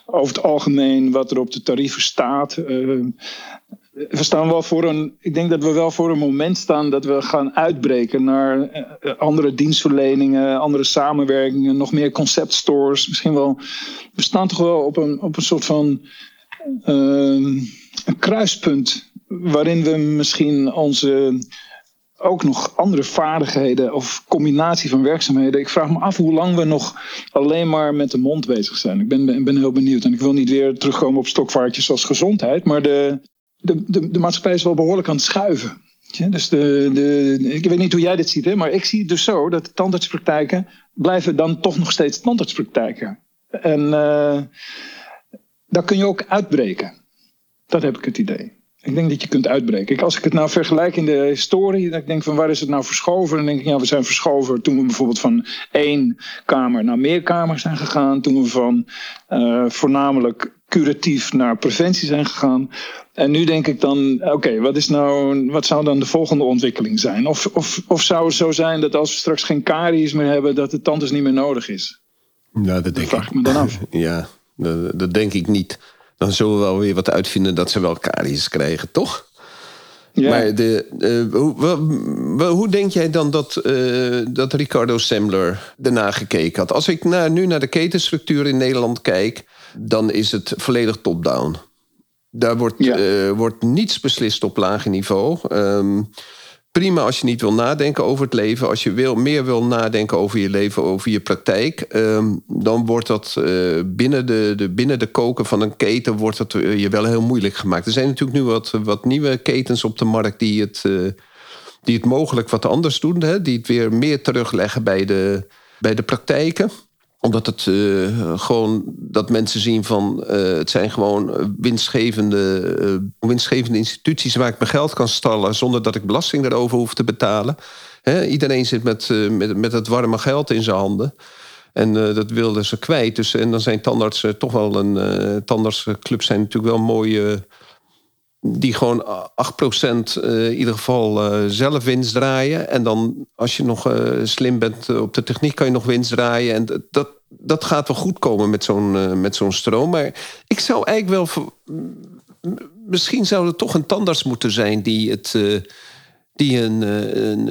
over het algemeen wat er op de tarieven staat. Uh, we staan wel voor een. Ik denk dat we wel voor een moment staan dat we gaan uitbreken naar eh, andere dienstverleningen, andere samenwerkingen, nog meer conceptstores. Misschien wel. We staan toch wel op een, op een soort van. Uh, een kruispunt waarin we misschien onze ook nog andere vaardigheden of combinatie van werkzaamheden. Ik vraag me af hoe lang we nog alleen maar met de mond bezig zijn. Ik ben, ben, heel benieuwd. En ik wil niet weer terugkomen op stokvaartjes zoals gezondheid. Maar de, de, de, de maatschappij is wel behoorlijk aan het schuiven. Dus de, de, ik weet niet hoe jij dit ziet, hè, maar ik zie het dus zo dat tandartspraktijken blijven dan toch nog steeds tandartspraktijken. En uh, daar kun je ook uitbreken. Dat heb ik het idee. Ik denk dat je kunt uitbreken. Als ik het nou vergelijk in de historie, dan denk ik van waar is het nou verschoven? Dan denk ik, ja, we zijn verschoven toen we bijvoorbeeld van één kamer naar meer kamers zijn gegaan. Toen we van uh, voornamelijk curatief naar preventie zijn gegaan. En nu denk ik dan, oké, wat is nou, wat zou dan de volgende ontwikkeling zijn? Of, of, of zou het zo zijn dat als we straks geen karies meer hebben, dat de tandarts niet meer nodig is? Nou, dat denk vraag ik me dan af. [laughs] Ja, dat, dat denk ik niet. Dan zullen we wel weer wat uitvinden dat ze wel karies krijgen, toch? Ja. Maar de, uh, hoe, hoe, denk jij dan dat, uh, dat Ricardo Sembler erna gekeken had? Als ik naar, nu naar de ketenstructuur in Nederland kijk, dan is het volledig top-down. Daar wordt, ja. uh, wordt niets beslist op lager niveau. Um, prima als je niet wil nadenken over het leven. Als je wil, meer wil nadenken over je leven, over je praktijk. Um, dan wordt dat uh, binnen, de, de, binnen de koken van een keten wordt dat, uh, je wel heel moeilijk gemaakt. Er zijn natuurlijk nu wat, wat nieuwe ketens op de markt die het, uh, die het mogelijk wat anders doen. Hè? Die het weer meer terugleggen bij de, bij de praktijken omdat het uh, gewoon dat mensen zien van uh, het zijn gewoon winstgevende, uh, winstgevende instituties waar ik mijn geld kan stallen zonder dat ik belasting daarover hoef te betalen. Iedereen zit met, met, met het warme geld in zijn handen. En dat wilden ze kwijt. Dus, en dan zijn tandartsen toch wel een. tandartsclubs zijn natuurlijk wel mooie die gewoon 8% uh, in ieder geval uh, zelf winst draaien. En dan als je nog uh, slim bent op de techniek kan je nog winst draaien. En dat, dat gaat wel goed komen met zo'n met zo'n stroom. Maar ik zou eigenlijk wel... Misschien zou er toch een tandarts moeten zijn die het... die een, een,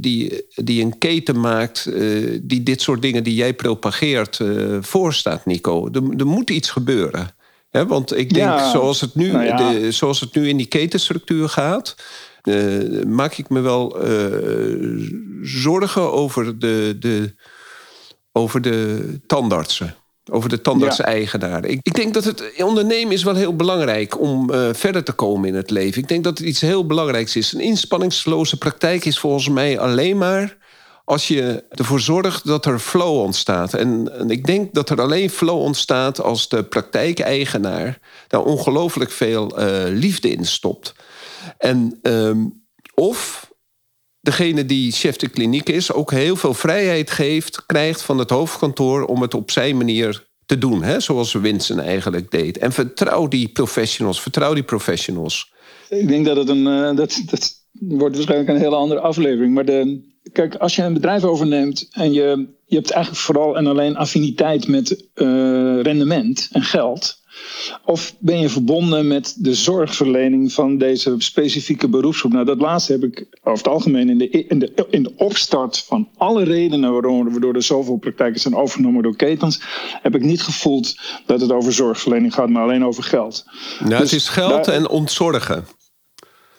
die, die een keten maakt die dit soort dingen die jij propageert voorstaat, Nico. Er, er moet iets gebeuren want ik denk, zoals, het nu, nou de, zoals het nu in die ketenstructuur gaat. uh, maak ik me wel uh, zorgen over de, de, over de tandartsen. Over de tandarts-eigenaren. Ik, ik, denk dat het ondernemen is wel heel belangrijk om uh, verder te komen in het leven. Ik denk dat het iets heel belangrijks is. Een inspanningsloze praktijk is volgens mij alleen maar als je ervoor zorgt dat er flow ontstaat. En, ik denk dat er alleen flow ontstaat als de praktijkeigenaar daar ongelooflijk veel uh, liefde in stopt. En um, of degene die chef de kliniek is, ook heel veel vrijheid geeft, krijgt van het hoofdkantoor om het op zijn manier te doen. Hè? Zoals Winston eigenlijk deed. En vertrouw die professionals, vertrouw die professionals. Ik denk dat het een. Uh, dat, dat wordt waarschijnlijk een hele andere aflevering. Maar de, kijk, als je een bedrijf overneemt en je, je hebt eigenlijk vooral en alleen affiniteit met uh, rendement en geld. Of ben je verbonden met de zorgverlening van deze specifieke beroepsgroep? Nou, dat laatste heb ik over het algemeen in de, in de, in de opstart van alle redenen waarom waardoor er zoveel praktijken zijn overgenomen door ketens, heb ik niet gevoeld dat het over zorgverlening gaat, maar alleen over geld. Nou, dus het is geld en ontzorgen.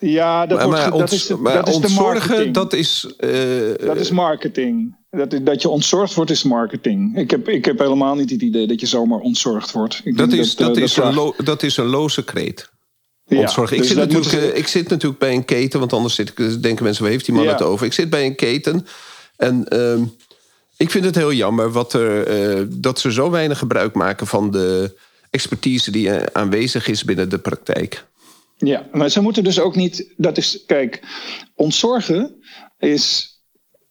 Ja, dat, maar, wordt, dat is, de, dat is de marketing. Dat is, uh, dat is marketing. Dat, dat je ontzorgd wordt, is marketing. Ik heb, ik heb helemaal niet het idee dat je zomaar ontzorgd wordt. Ik dat, is, dat, dat, is een lo, dat is een loze kreet. Ja, ik, dus zit natuurlijk, ik zit natuurlijk bij een keten, want anders zit ik, denken mensen, waar heeft die man het over? Ik zit bij een keten en uh, ik vind het heel jammer wat er, dat ze zo weinig gebruik maken van de expertise die aanwezig is binnen de praktijk. Ja, maar ze moeten dus ook niet. Dat is, kijk, ontzorgen is.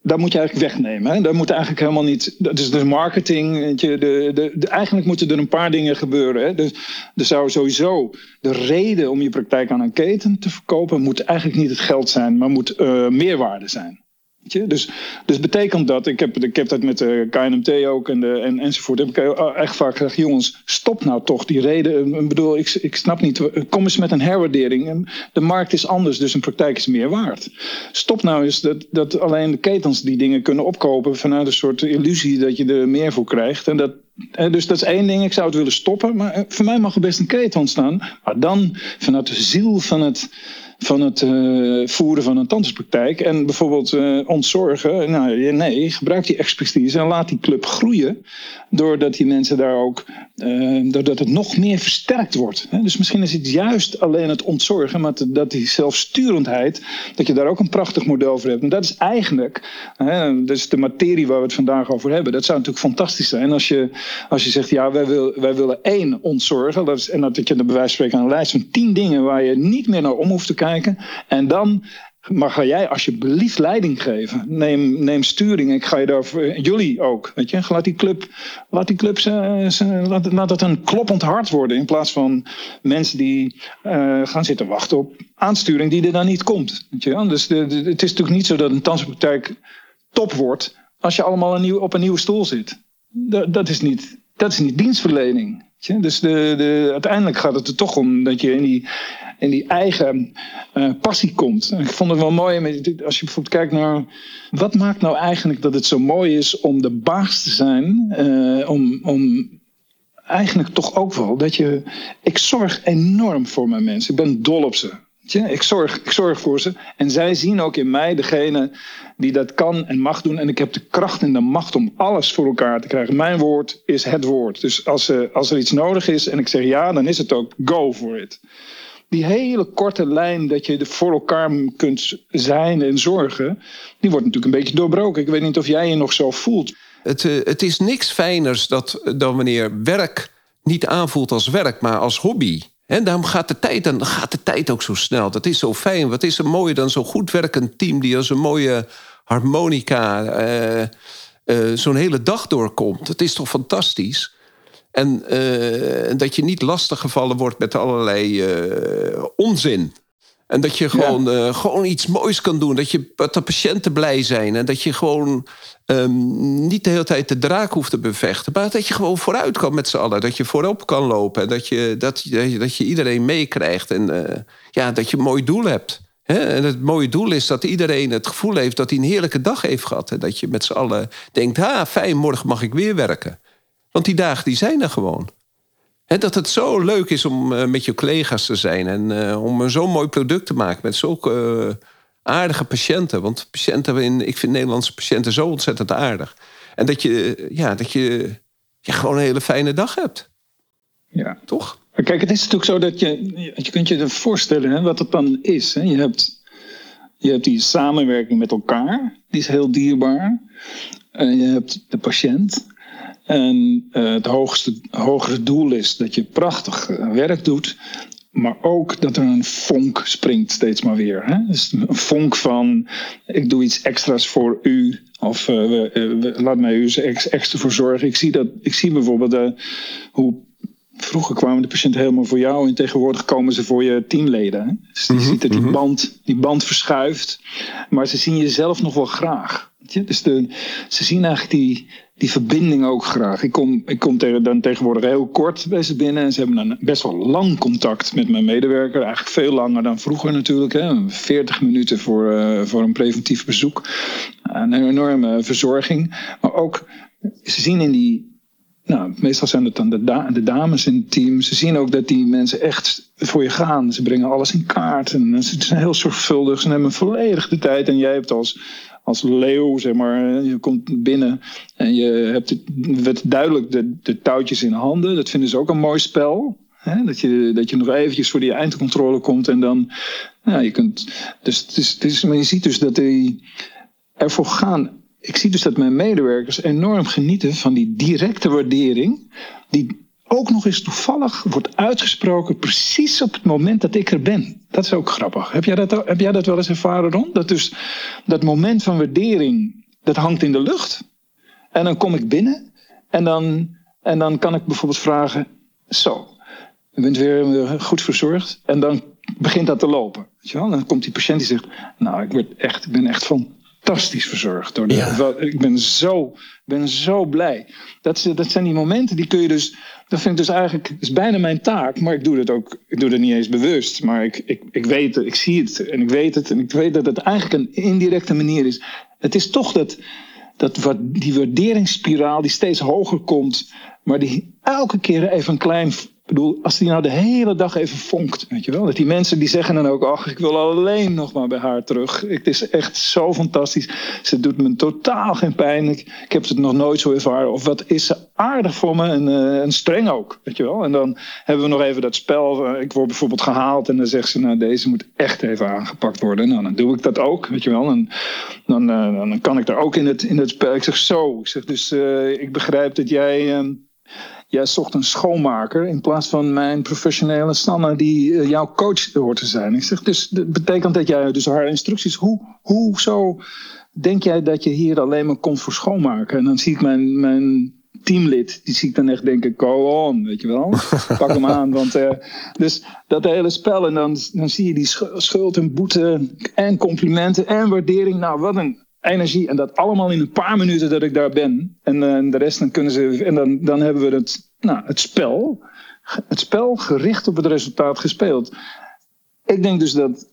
Dat moet je eigenlijk wegnemen. Hè? Dat moet eigenlijk helemaal niet. Dat is dus marketing. Je, de, de, de, eigenlijk moeten er een paar dingen gebeuren. Hè? Dus er zou sowieso de reden om je praktijk aan een keten te verkopen. moet eigenlijk niet het geld zijn, maar moet uh, meerwaarde zijn. Dus, dus betekent dat, ik heb, ik heb dat met de KNMT ook en, de, en, enzovoort, heb ik echt vaak gezegd, jongens, stop nou toch die reden. Ik bedoel, ik, ik snap niet, kom eens met een herwaardering. De markt is anders, dus een praktijk is meer waard. Stop nou eens dat, dat alleen de ketens die dingen kunnen opkopen vanuit een soort illusie dat je er meer voor krijgt. En dat, dus dat is één ding, ik zou het willen stoppen. Maar voor mij mag er best een keten ontstaan. Maar dan vanuit de ziel van het van het uh, voeren van een tandartspraktijk. En bijvoorbeeld uh, ontzorgen. Nou, nee, gebruik die expertise en laat die club groeien. Doordat die mensen daar ook, uh, doordat het nog meer versterkt wordt. Dus misschien is het juist alleen het ontzorgen, maar dat die zelfsturendheid, dat je daar ook een prachtig model voor hebt. En dat is eigenlijk, dat is de materie waar we het vandaag over hebben. Dat zou natuurlijk fantastisch zijn als je, als je zegt, ja, wij, wil, wij willen één ontzorgen. Dat is, en dat je de bij wijze van spreken een lijst van tien dingen waar je niet meer naar om hoeft te kijken en dan mag ga jij alsjeblieft leiding geven. Neem, neem sturing. Ik ga je daar, jullie ook. Weet je? Laat die club, laat die club laat, laat een kloppend hart worden. In plaats van mensen die uh, gaan zitten wachten op aansturing die er dan niet komt. Weet je? Dus de, het is natuurlijk niet zo dat een danspraktijk top wordt als je allemaal een nieuw, op een nieuwe stoel zit. Dat, is, niet, dat is niet dienstverlening. Dus de, de, uiteindelijk gaat het er toch om dat je in die, in die eigen uh, passie komt. ik vond het wel mooi, als je bijvoorbeeld kijkt naar... wat maakt nou eigenlijk dat het zo mooi is om de baas te zijn... Uh, om, om eigenlijk toch ook wel dat je... Ik zorg enorm voor mijn mensen. Ik ben dol op ze. Ik zorg, ik zorg voor ze. En zij zien ook in mij degene die dat kan en mag doen. En ik heb de kracht en de macht om alles voor elkaar te krijgen. Mijn woord is het woord. Dus als, uh, als er iets nodig is en ik zeg ja, dan is het ook go for it. Die hele korte lijn dat je voor elkaar kunt zijn en zorgen, die wordt natuurlijk een beetje doorbroken. Ik weet niet of jij je nog zo voelt. Het, uh, het is niks fijners dat, dan wanneer werk niet aanvoelt als werk, maar als hobby. En daarom gaat de tijd, dan gaat de tijd ook zo snel. Dat is zo fijn. Wat is er mooier dan zo'n goed werkend team die als een mooie harmonica uh, zo'n hele dag doorkomt? Het is toch fantastisch? En uh, dat je niet lastiggevallen wordt met allerlei onzin. En dat je gewoon, ja. gewoon iets moois kan doen. Dat, je, dat de patiënten blij zijn. En dat je gewoon um, niet de hele tijd de draak hoeft te bevechten. Maar dat je gewoon vooruit kan met z'n allen. Dat je voorop kan lopen. En dat je, dat, dat je iedereen meekrijgt. En ja, dat je een mooi doel hebt. En het mooie doel is dat iedereen het gevoel heeft dat hij een heerlijke dag heeft gehad. En dat je met z'n allen denkt, ha, fijn, morgen mag ik weer werken. Want die dagen die zijn er gewoon. dat het zo leuk is om eh, met je collega's te zijn en uh, om zo'n mooi product te maken met zulke uh, aardige patiënten. Want patiënten, ik vind Nederlandse patiënten zo ontzettend aardig. En dat je, ja, dat je, je gewoon een hele fijne dag hebt. Ja. Toch? Kijk, het is natuurlijk zo dat je, je kunt je voorstellen hè, wat het dan is. Hè. Je, hebt, je hebt die samenwerking met elkaar, die is heel dierbaar. En je hebt de patiënt. En uh, het hoogste, hogere doel is dat je prachtig eh, werk doet. Maar ook dat er een vonk springt steeds maar weer. Hè? Dus een vonk van ik doe iets extra's voor u. Of uh, laat mij u extra voor zorgen. Ik zie, dat, ik zie bijvoorbeeld hoe Vroeger kwamen de patiënten helemaal voor jou en tegenwoordig komen ze voor je teamleden. Hè? Dus je mhm, ziet dat die mhm. band, die band verschuift, maar ze zien jezelf nog wel graag. Dus de, ze zien eigenlijk die, die verbinding ook graag. Ik kom, ik kom dan tegenwoordig heel kort bij ze binnen en ze hebben dan best wel lang contact met mijn medewerker. Eigenlijk veel langer dan vroeger natuurlijk. Hè? 40 minuten voor, uh, voor een preventief bezoek. Een enorme verzorging. Maar ook, ze zien in die, nou, meestal zijn het dan de, de, dames in het team. Ze zien ook dat die mensen echt voor je gaan. Ze brengen alles in kaart. En ze zijn heel zorgvuldig. Ze nemen volledig de tijd. En jij hebt als, als leeuw, zeg maar, je komt binnen. En je hebt het, duidelijk de, de touwtjes in handen. Dat vinden ze ook een mooi spel. Hè? Dat, je, dat je nog eventjes voor die eindcontrole komt. En dan, nou, je kunt. Dus, het is, maar je ziet dus dat die ervoor gaan ik zie dus dat mijn medewerkers enorm genieten van die directe waardering. Die ook nog eens toevallig wordt uitgesproken precies op het moment dat ik er ben. Dat is ook grappig. Heb jij dat, heb jij dat wel eens ervaren, Ron? Dat dus dat moment van waardering, dat hangt in de lucht. En dan kom ik binnen en dan, en dan kan ik bijvoorbeeld vragen... Zo, u bent weer goed verzorgd. En dan begint dat te lopen. Weet je wel? Dan komt die patiënt die zegt... Nou, ik, word echt, ik ben echt van fantastisch verzorgd. Door de, Ik ben zo, ben zo blij. Dat, dat zijn die momenten die kun je dus. Dat vind ik dus eigenlijk. Dat is bijna mijn taak. Maar ik doe het ook. Ik doe het niet eens bewust. Maar ik, ik, ik weet het. Ik zie het. En ik weet het. En ik weet dat het eigenlijk een indirecte manier is. Het is toch dat. Dat wat, die waarderingsspiraal die steeds hoger komt. Maar die elke keer even een klein bedoel, als die nou de hele dag even vonkt, weet je wel. Dat die mensen die zeggen dan ook, ach, ik wil alleen nog maar bij haar terug. Het is echt zo fantastisch. Ze doet me totaal geen pijn. Ik, heb het nog nooit zo ervaren. Of wat is ze aardig voor me en, en streng ook, weet je wel. En dan hebben we nog even dat spel. Ik word bijvoorbeeld gehaald en dan zegt ze, nou, deze moet echt even aangepakt worden. Nou, dan doe ik dat ook, weet je wel. En dan, uh, dan kan ik daar ook in het, in het spel. Ik zeg zo, ik zeg dus, ik begrijp dat jij ehm, jij zocht een schoonmaker in plaats van mijn professionele Sanne die uh, jouw coach hoort te zijn. Ik zeg, dus dat betekent dat jij dus haar instructies, hoe, hoe zo denk jij dat je hier alleen maar komt voor schoonmaken? En dan zie ik mijn, mijn teamlid, die zie ik dan echt denken, go on, weet je wel. [laughs] Pak hem aan, want uh, dus dat hele spel en dan, dan zie je die schuld en boete en complimenten en waardering. Nou, wat een energie. En dat allemaal in een paar minuten dat ik daar ben. En uh, de rest dan kunnen ze. En dan, dan hebben we het, nou, het spel. Het spel gericht op het resultaat gespeeld. Ik denk dus dat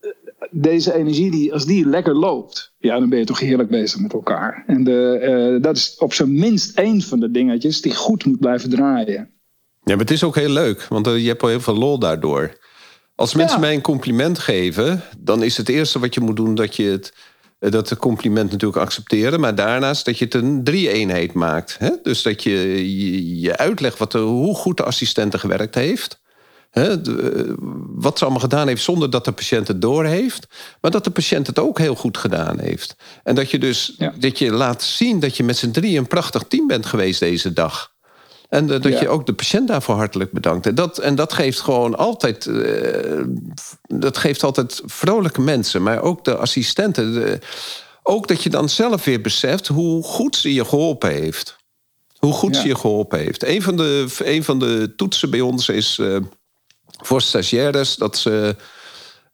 eh, deze energie, die, als die lekker loopt, ja, dan ben je toch heerlijk bezig met elkaar. En de, uh, dat is op zijn minst één van de dingetjes die goed moet blijven draaien. Ja, maar het is ook heel leuk, want je hebt al heel veel lol daardoor. Als mensen mij een compliment geven, dan is het eerste wat je moet doen dat je het eh, dat de compliment natuurlijk accepteren. Maar daarnaast dat je het een drie-eenheid maakt. Hè? Dus dat je, je, uitlegt wat de, hoe goed de assistente gewerkt heeft. Hè? De, wat ze allemaal gedaan heeft zonder dat de patiënt het doorheeft. Maar dat de patiënt het ook heel goed gedaan heeft. En dat je dus dat je laat zien dat je met z'n drie een prachtig team bent geweest deze dag. En dat je ook de patiënt daarvoor hartelijk bedankt. En dat, en dat geeft gewoon altijd. Uh, dat geeft altijd vrolijke mensen, maar ook de assistenten. De, ook dat je dan zelf weer beseft hoe goed ze je geholpen heeft. Hoe goed ze je geholpen heeft. Een van de, een van de toetsen bij ons is uh, voor stagiaires dat ze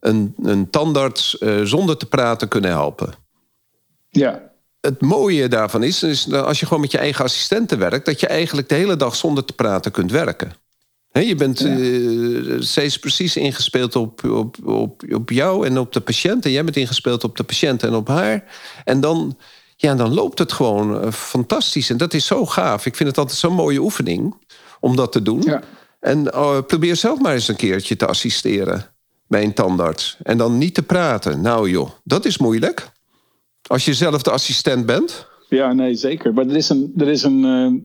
een, een tandarts zonder te praten kunnen helpen. Ja het mooie daarvan is, is als je gewoon met je eigen assistenten werkt, dat je eigenlijk de hele dag zonder te praten kunt werken. je bent ja. uh, steeds precies ingespeeld op, op, op, op jou en op de patiënt. En jij bent ingespeeld op de patiënt en op haar. En dan, ja, dan loopt het gewoon eh, fantastisch. En dat is zo gaaf. Ik vind het altijd zo'n mooie oefening om dat te doen. Ja. En oh, probeer zelf maar eens een keertje te assisteren bij een tandarts. En dan niet te praten. Nou joh, dat is moeilijk. Als je zelf de assistent bent. Ja, nee, zeker. Maar er is een, er is een uh,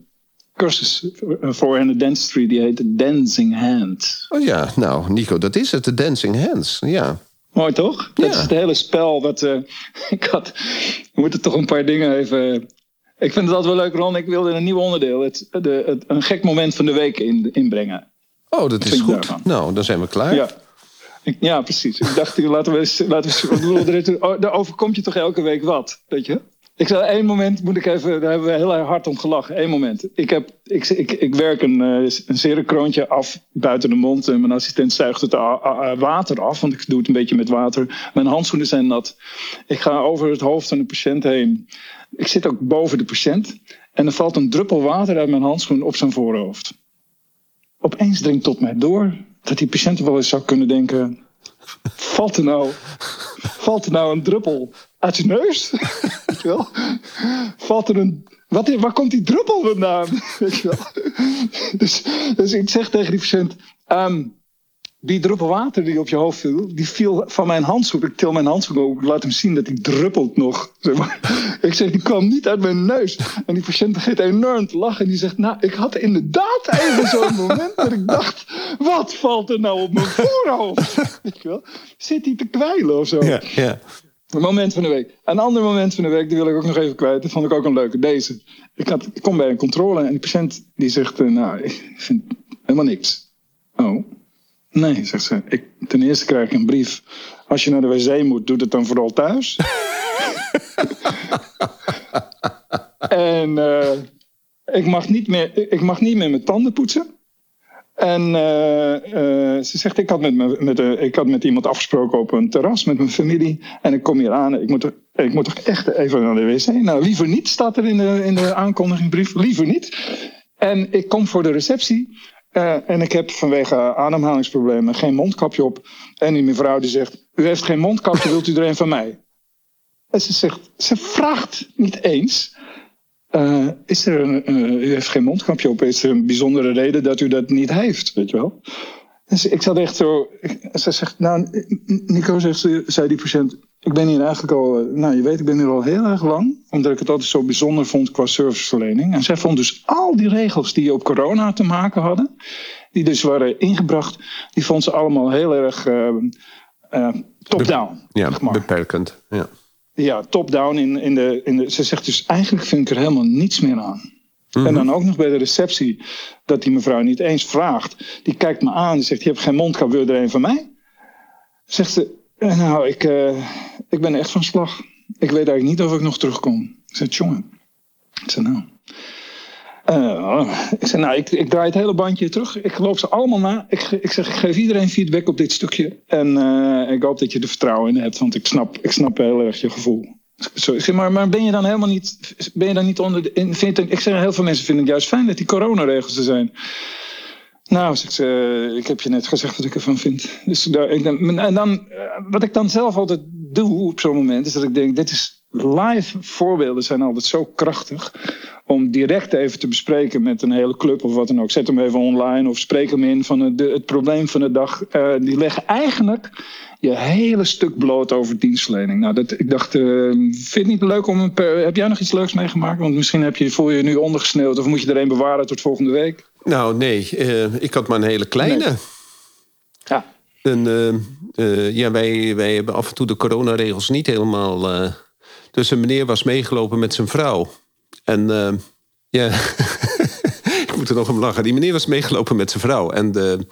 cursus voor in de dentistry die heet Dancing Hand. Oh ja, nou Nico, dat is het, de Dancing Hands. Ja. Mooi toch? Dat is het hele spel. Dat, uh, [laughs] ik had, we moeten toch een paar dingen even. Ik vind het altijd wel leuk, Ron. Ik wilde een nieuw onderdeel. Het, de, het, een gek moment van de week in, inbrengen. Oh, dat is goed. Nou, dan zijn we klaar. Ja. Ja, precies. Ik dacht, laten we eens. Laten we eens oh, daar overkomt je toch elke week wat, weet je? Ik zal één moment, moet ik even, daar hebben we heel hard om gelachen. Eén moment. Ik, heb, ik, ik, werk een, eh, een serenkroontje af buiten de mond. En mijn assistent zuigt het water af, want ik doe het een beetje met water. Mijn handschoenen zijn nat. Ik ga over het hoofd van de patiënt heen. Ik zit ook boven de patiënt. En er valt een druppel water uit mijn handschoen op zijn voorhoofd. Opeens dringt tot mij door dat die patiënt wel eens zou kunnen denken: valt er nou, valt er nou een druppel uit je neus? [laughs] Weet je wel? Valt er een. Wat, waar komt die druppel vandaan? [laughs] Weet je wel? Dus, dus ik zeg tegen die patiënt: um, die druppel water die op je hoofd viel, die viel van mijn handschoen. Ik til mijn handschoen ook, laat hem zien dat die druppelt nog. Zeg maar. [laughs] Ik zeg, die kwam niet uit mijn neus. En die patiënt begint enorm te lachen. En die zegt, nou, ik had inderdaad even zo'n [laughs] moment dat ik dacht... wat valt er nou op mijn voorhoofd? [laughs] Weet je wel? Zit hij te kwijlen of zo? Ja, ja. Een moment van de week. Een ander moment van de week, die wil ik ook nog even kwijt. Dat vond ik ook een leuke. Deze. Ik, had, ik kom bij een controle en die patiënt die zegt, uh, nou, ik vind helemaal niks. Oh, Nee, zegt ze. Ik, ten eerste krijg ik een brief. Als je naar de wc moet, doe het dan vooral thuis. [laughs] en uh, ik, mag niet meer, ik mag niet meer mijn tanden poetsen. En uh, uh, ze zegt, ik had met, me, met, ik had met iemand afgesproken op een terras met mijn familie. En ik kom hier aan, ik moet, ik moet toch echt even naar de wc? Nou, liever niet, staat er in de, in de aankondigingsbrief. Liever niet. En ik kom voor de receptie. Uh, en ik heb vanwege ademhalingsproblemen geen mondkapje op. En die mevrouw die zegt: U heeft geen mondkapje, wilt u er een van mij? En ze zegt: Ze vraagt niet eens. Uh, is er een, uh, u heeft geen mondkapje op. Is er een bijzondere reden dat u dat niet heeft? Weet je wel? Ik zat echt zo. Ze zegt: Nou, Nico, zegt ze, zei die patiënt. Ik ben hier eigenlijk al, nou je weet, ik ben hier al heel erg lang. Omdat ik het altijd zo bijzonder vond qua serviceverlening. En zij vond dus al die regels die op corona te maken hadden. Die dus waren ingebracht. Die vond ze allemaal heel erg uh, uh, top-down. Ja, zeg maar. beperkend. Ja, ja top-down. In, in de, in de, ze zegt dus eigenlijk vind ik er helemaal niets meer aan. Mm-hmm. En dan ook nog bij de receptie. Dat die mevrouw niet eens vraagt. Die kijkt me aan. Die zegt, je hebt geen mondkap, wil je er een van mij? Zegt ze, nou, ik, uh, ik ben echt van slag. Ik weet eigenlijk niet of ik nog terugkom. Ik zei, jongen. Ik zei, nou. Uh, ik nou, ik, ik, draai het hele bandje terug. Ik loop ze allemaal na. Ik, ik zeg, ik geef iedereen feedback op dit stukje. En ik hoop dat je er vertrouwen in hebt, want ik snap, ik snap heel erg je gevoel. Zeg, maar, maar ben je dan helemaal niet, ben je dan niet onder de, ik zeg, heel veel mensen vinden het juist fijn dat die coronaregels er zijn. Nou, ze, ik heb je net gezegd wat ik ervan vind. Dus daar, ik, en dan, eh, wat ik dan zelf altijd doe op zo'n moment, is dat ik denk, dit is live voorbeelden zijn altijd zo krachtig. Om direct even te bespreken met een hele club of wat dan ook. Zet hem even online of spreek hem in van het, het probleem van de dag. Uh, die leggen eigenlijk je hele stuk bloot over dienstverlening. Nou, dat, ik dacht, vind het niet leuk om een. Heb jij nog iets leuks meegemaakt? Want misschien heb je, voel je je nu ondergesneeuwd of moet je er een bewaren tot volgende week. Nou, nee. Uh, ik had maar een hele kleine. Nee. Ja. En, uh, uh, ja, wij, wij hebben af en toe de coronaregels niet helemaal. dus een meneer was meegelopen met zijn vrouw. En ja, [laughs] ik moet er nog om lachen. Die meneer was meegelopen met zijn vrouw. En de,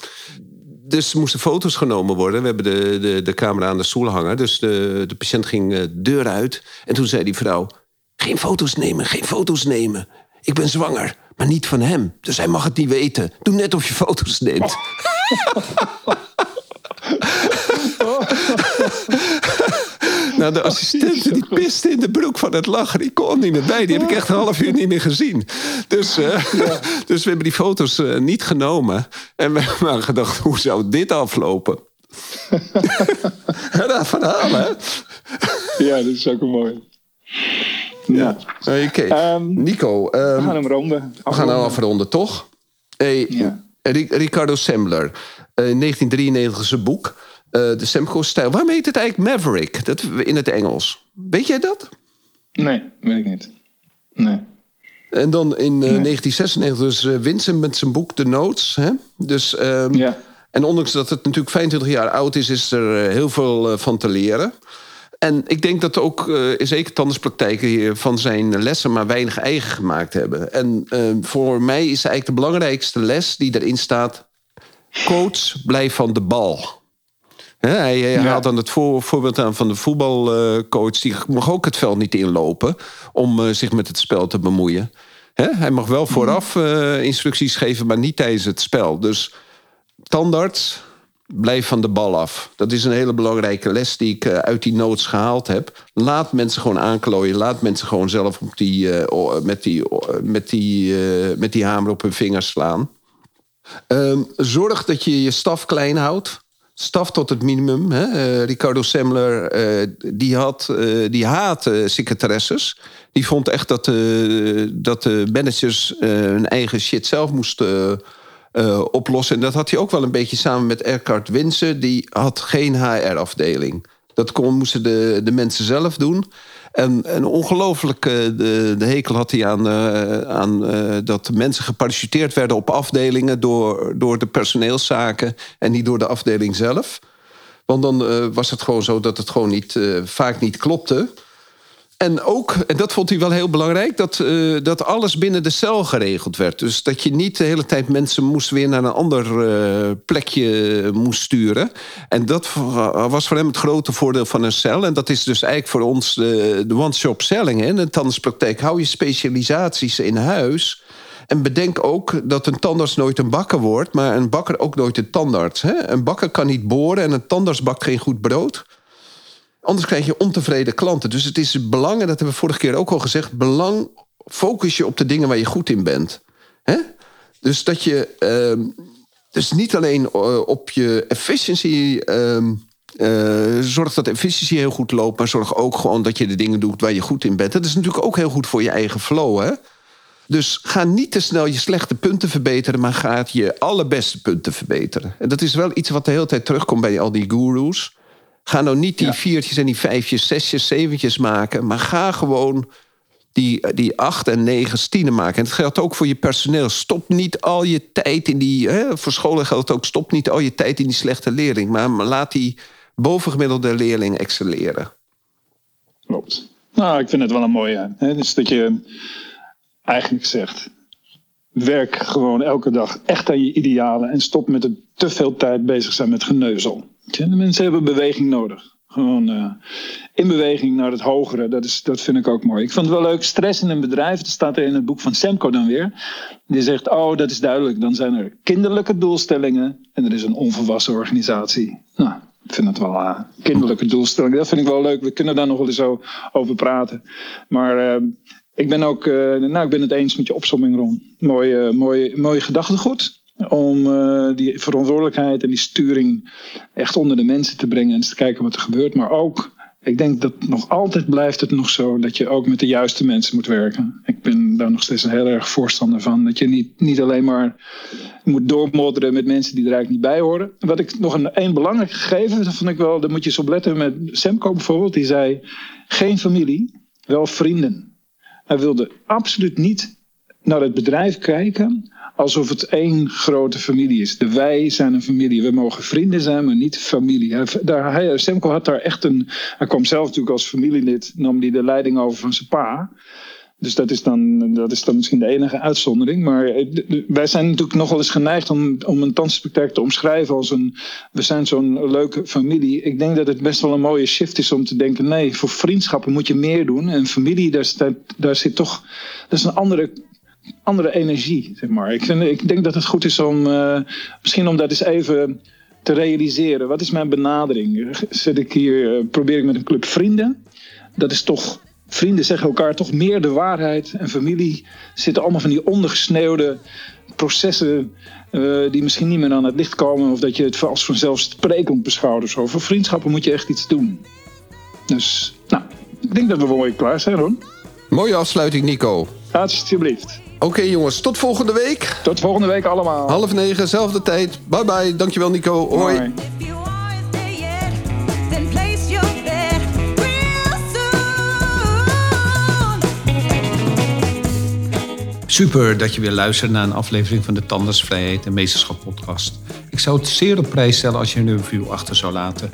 dus moesten foto's genomen worden. We hebben de, de, de camera aan de stoel hangen. Dus de, de patiënt ging de deur uit. En toen zei die vrouw: Geen foto's nemen, geen foto's nemen. Ik ben zwanger, maar niet van hem. Dus hij mag het niet weten. Doe net of je foto's neemt. [laughs] nou, de assistent die piste in de broek van het lachen. Die kon niet meer bij. Die heb ik echt een half uur niet meer gezien. Dus, uh, ja. [laughs] dus we hebben die foto's uh, niet genomen. En we [laughs] hebben gedacht, hoe zou dit aflopen? dat verhaal, hè? Ja, dat is ook mooi. Ja. Oké. Okay. Um, Nico. Um, we gaan hem ronden. We gaan hem afronden, toch? Hey, ja. Ricardo Sembler. in 1993 zijn boek. de Semco-stijl. Waarom heet het eigenlijk Maverick? Dat, in het Engels. Weet jij dat? Nee, weet ik niet. Nee. En dan in 1996 dus Vincent met zijn boek The Notes. Hè? Dus, um, ja. En ondanks dat het natuurlijk 25 jaar oud is, is er heel veel van te leren. En ik denk dat ook uh, zeker tandartspraktijken hier van zijn lessen maar weinig eigen gemaakt hebben. En uh, voor mij is eigenlijk de belangrijkste les die erin staat: coach, blijf van de bal. hij, hij haalt dan het voor, voorbeeld aan van de voetbalcoach. Die mag ook het veld niet inlopen om uh, zich met het spel te bemoeien. hij mag wel vooraf instructies geven, maar niet tijdens het spel. Dus tandarts, blijf van de bal af. Dat is een hele belangrijke les die ik eh, uit die notes gehaald heb. Laat mensen gewoon aanklooien. Laat mensen gewoon zelf op die, uh, met, die, met, die, uh, met die hamer op hun vingers slaan. Um, zorg dat je je staf klein houdt. Staf tot het minimum. Hè? Ricardo Semler, die, had, die haatte secretaresses. Die vond echt dat, dat de managers hun eigen shit zelf moesten uh, oplossen. En dat had hij ook wel een beetje samen met Eckhart Winsen. Die had geen HR-afdeling. Dat kon, moesten de, de mensen zelf doen. En een ongelooflijke de, de hekel had hij aan, uh, aan uh, dat mensen geparachuteerd werden op afdelingen door, door de personeelszaken en niet door de afdeling zelf. Want dan was het gewoon zo dat het gewoon niet, vaak niet klopte. En ook, en dat vond hij wel heel belangrijk, dat, uh, dat alles binnen de cel geregeld werd. Dus dat je niet de hele tijd mensen moest weer naar een ander uh, plekje moest sturen. En dat was voor hem het grote voordeel van een cel. En dat is dus eigenlijk voor ons de, de one-shop selling. Hè? De tandartspraktijk hou je specialisaties in huis. En bedenk ook dat een tandarts nooit een bakker wordt, maar een bakker ook nooit een tandarts. Hè? Een bakker kan niet boren en een tandarts bakt geen goed brood. Anders krijg je ontevreden klanten. Dus het is belang, en dat hebben we vorige keer ook al gezegd... belang, focus je op de dingen waar je goed in bent. Dus dat je... Uh, dus niet alleen uh, op je efficiency... Uh, uh, zorg dat de efficiëntie heel goed loopt... maar zorg ook gewoon dat je de dingen doet waar je goed in bent. Dat is natuurlijk ook heel goed voor je eigen flow? Dus ga niet te snel je slechte punten verbeteren, maar ga je allerbeste punten verbeteren. En dat is wel iets wat de hele tijd terugkomt bij al die gurus. Ga nou niet die viertjes en die vijfjes, zesjes, zeventjes maken. Maar ga gewoon die, die acht en negen tienen maken. En dat geldt ook voor je personeel. Stop niet al je tijd in die... Hè, voor scholen geldt ook. Stop niet al je tijd in die slechte leerling. Maar, laat die bovengemiddelde leerling excelleren. Klopt. Nou, ik vind het wel een mooie. Hè? Dus dat je eigenlijk zegt... Werk gewoon elke dag echt aan je idealen. En stop met het te veel tijd bezig zijn met geneuzel. De mensen hebben beweging nodig. Gewoon uh, in beweging naar het hogere. Dat, is, dat vind ik ook mooi. Ik vond het wel leuk. Stress in een bedrijf. Dat staat er in het boek van Semco dan weer. Die zegt: Oh, dat is duidelijk. Dan zijn er kinderlijke doelstellingen. En er is een onvolwassen organisatie. Nou, ik vind het wel uh, kinderlijke doelstellingen. Dat vind ik wel leuk. We kunnen daar nog wel eens zo over praten. Maar uh, ik ben ook. nou, ik ben het eens met je opzomming, Ron. Mooi, mooi, mooi gedachtegoed om uh, die verantwoordelijkheid en die sturing echt onder de mensen te brengen en te kijken wat er gebeurt. Maar ook, ik denk dat nog altijd blijft het nog zo dat je ook met de juiste mensen moet werken. Ik ben daar nog steeds een heel erg voorstander van. Dat je niet, niet alleen maar moet doormodderen met mensen die er eigenlijk niet bij horen. Wat ik nog een, een belangrijk gegeven, vond ik wel, daar moet je eens op letten met Semco bijvoorbeeld. Die zei, geen familie, wel vrienden. Hij wilde absoluut niet naar het bedrijf kijken alsof het één grote familie is. De wij zijn een familie. We mogen vrienden zijn, maar niet familie. Daar, hij, Semco had daar echt een. Hij kwam zelf natuurlijk als familielid, nam hij de leiding over van zijn pa. Dus dat is, dan, dat is dan misschien de enige uitzondering. Maar eh, wij zijn natuurlijk nog wel eens geneigd om, om een tandartspraktijk te omschrijven als een. We zijn zo'n leuke familie. Ik denk dat het best wel een mooie shift is om te denken: nee, voor vriendschappen moet je meer doen. En familie, daar, daar zit toch. Dat is een andere andere energie, zeg maar. Ik, vind, ik denk dat het goed is om uh, misschien om dat eens even te realiseren. Wat is mijn benadering? Zit ik hier, uh, probeer ik met een club vrienden? Dat is toch, vrienden zeggen elkaar toch meer de waarheid. En familie zitten allemaal van die ondergesneeuwde processen uh, die misschien niet meer aan het licht komen. Of dat je het als vanzelfsprekend beschouwt of zo. Voor vriendschappen moet je echt iets doen. Dus, nou, ik denk dat we mooi klaar zijn, hoor. Mooie afsluiting, Nico. Alsjeblieft. Oké jongens, tot volgende week. Tot volgende week allemaal. Half negen, zelfde tijd. Bye bye. Dankjewel Nico. Hoi. Super dat je weer luistert naar een aflevering van de Tandersvrijheid en Meesterschap podcast. Ik zou het zeer op prijs stellen als je een review achter zou laten.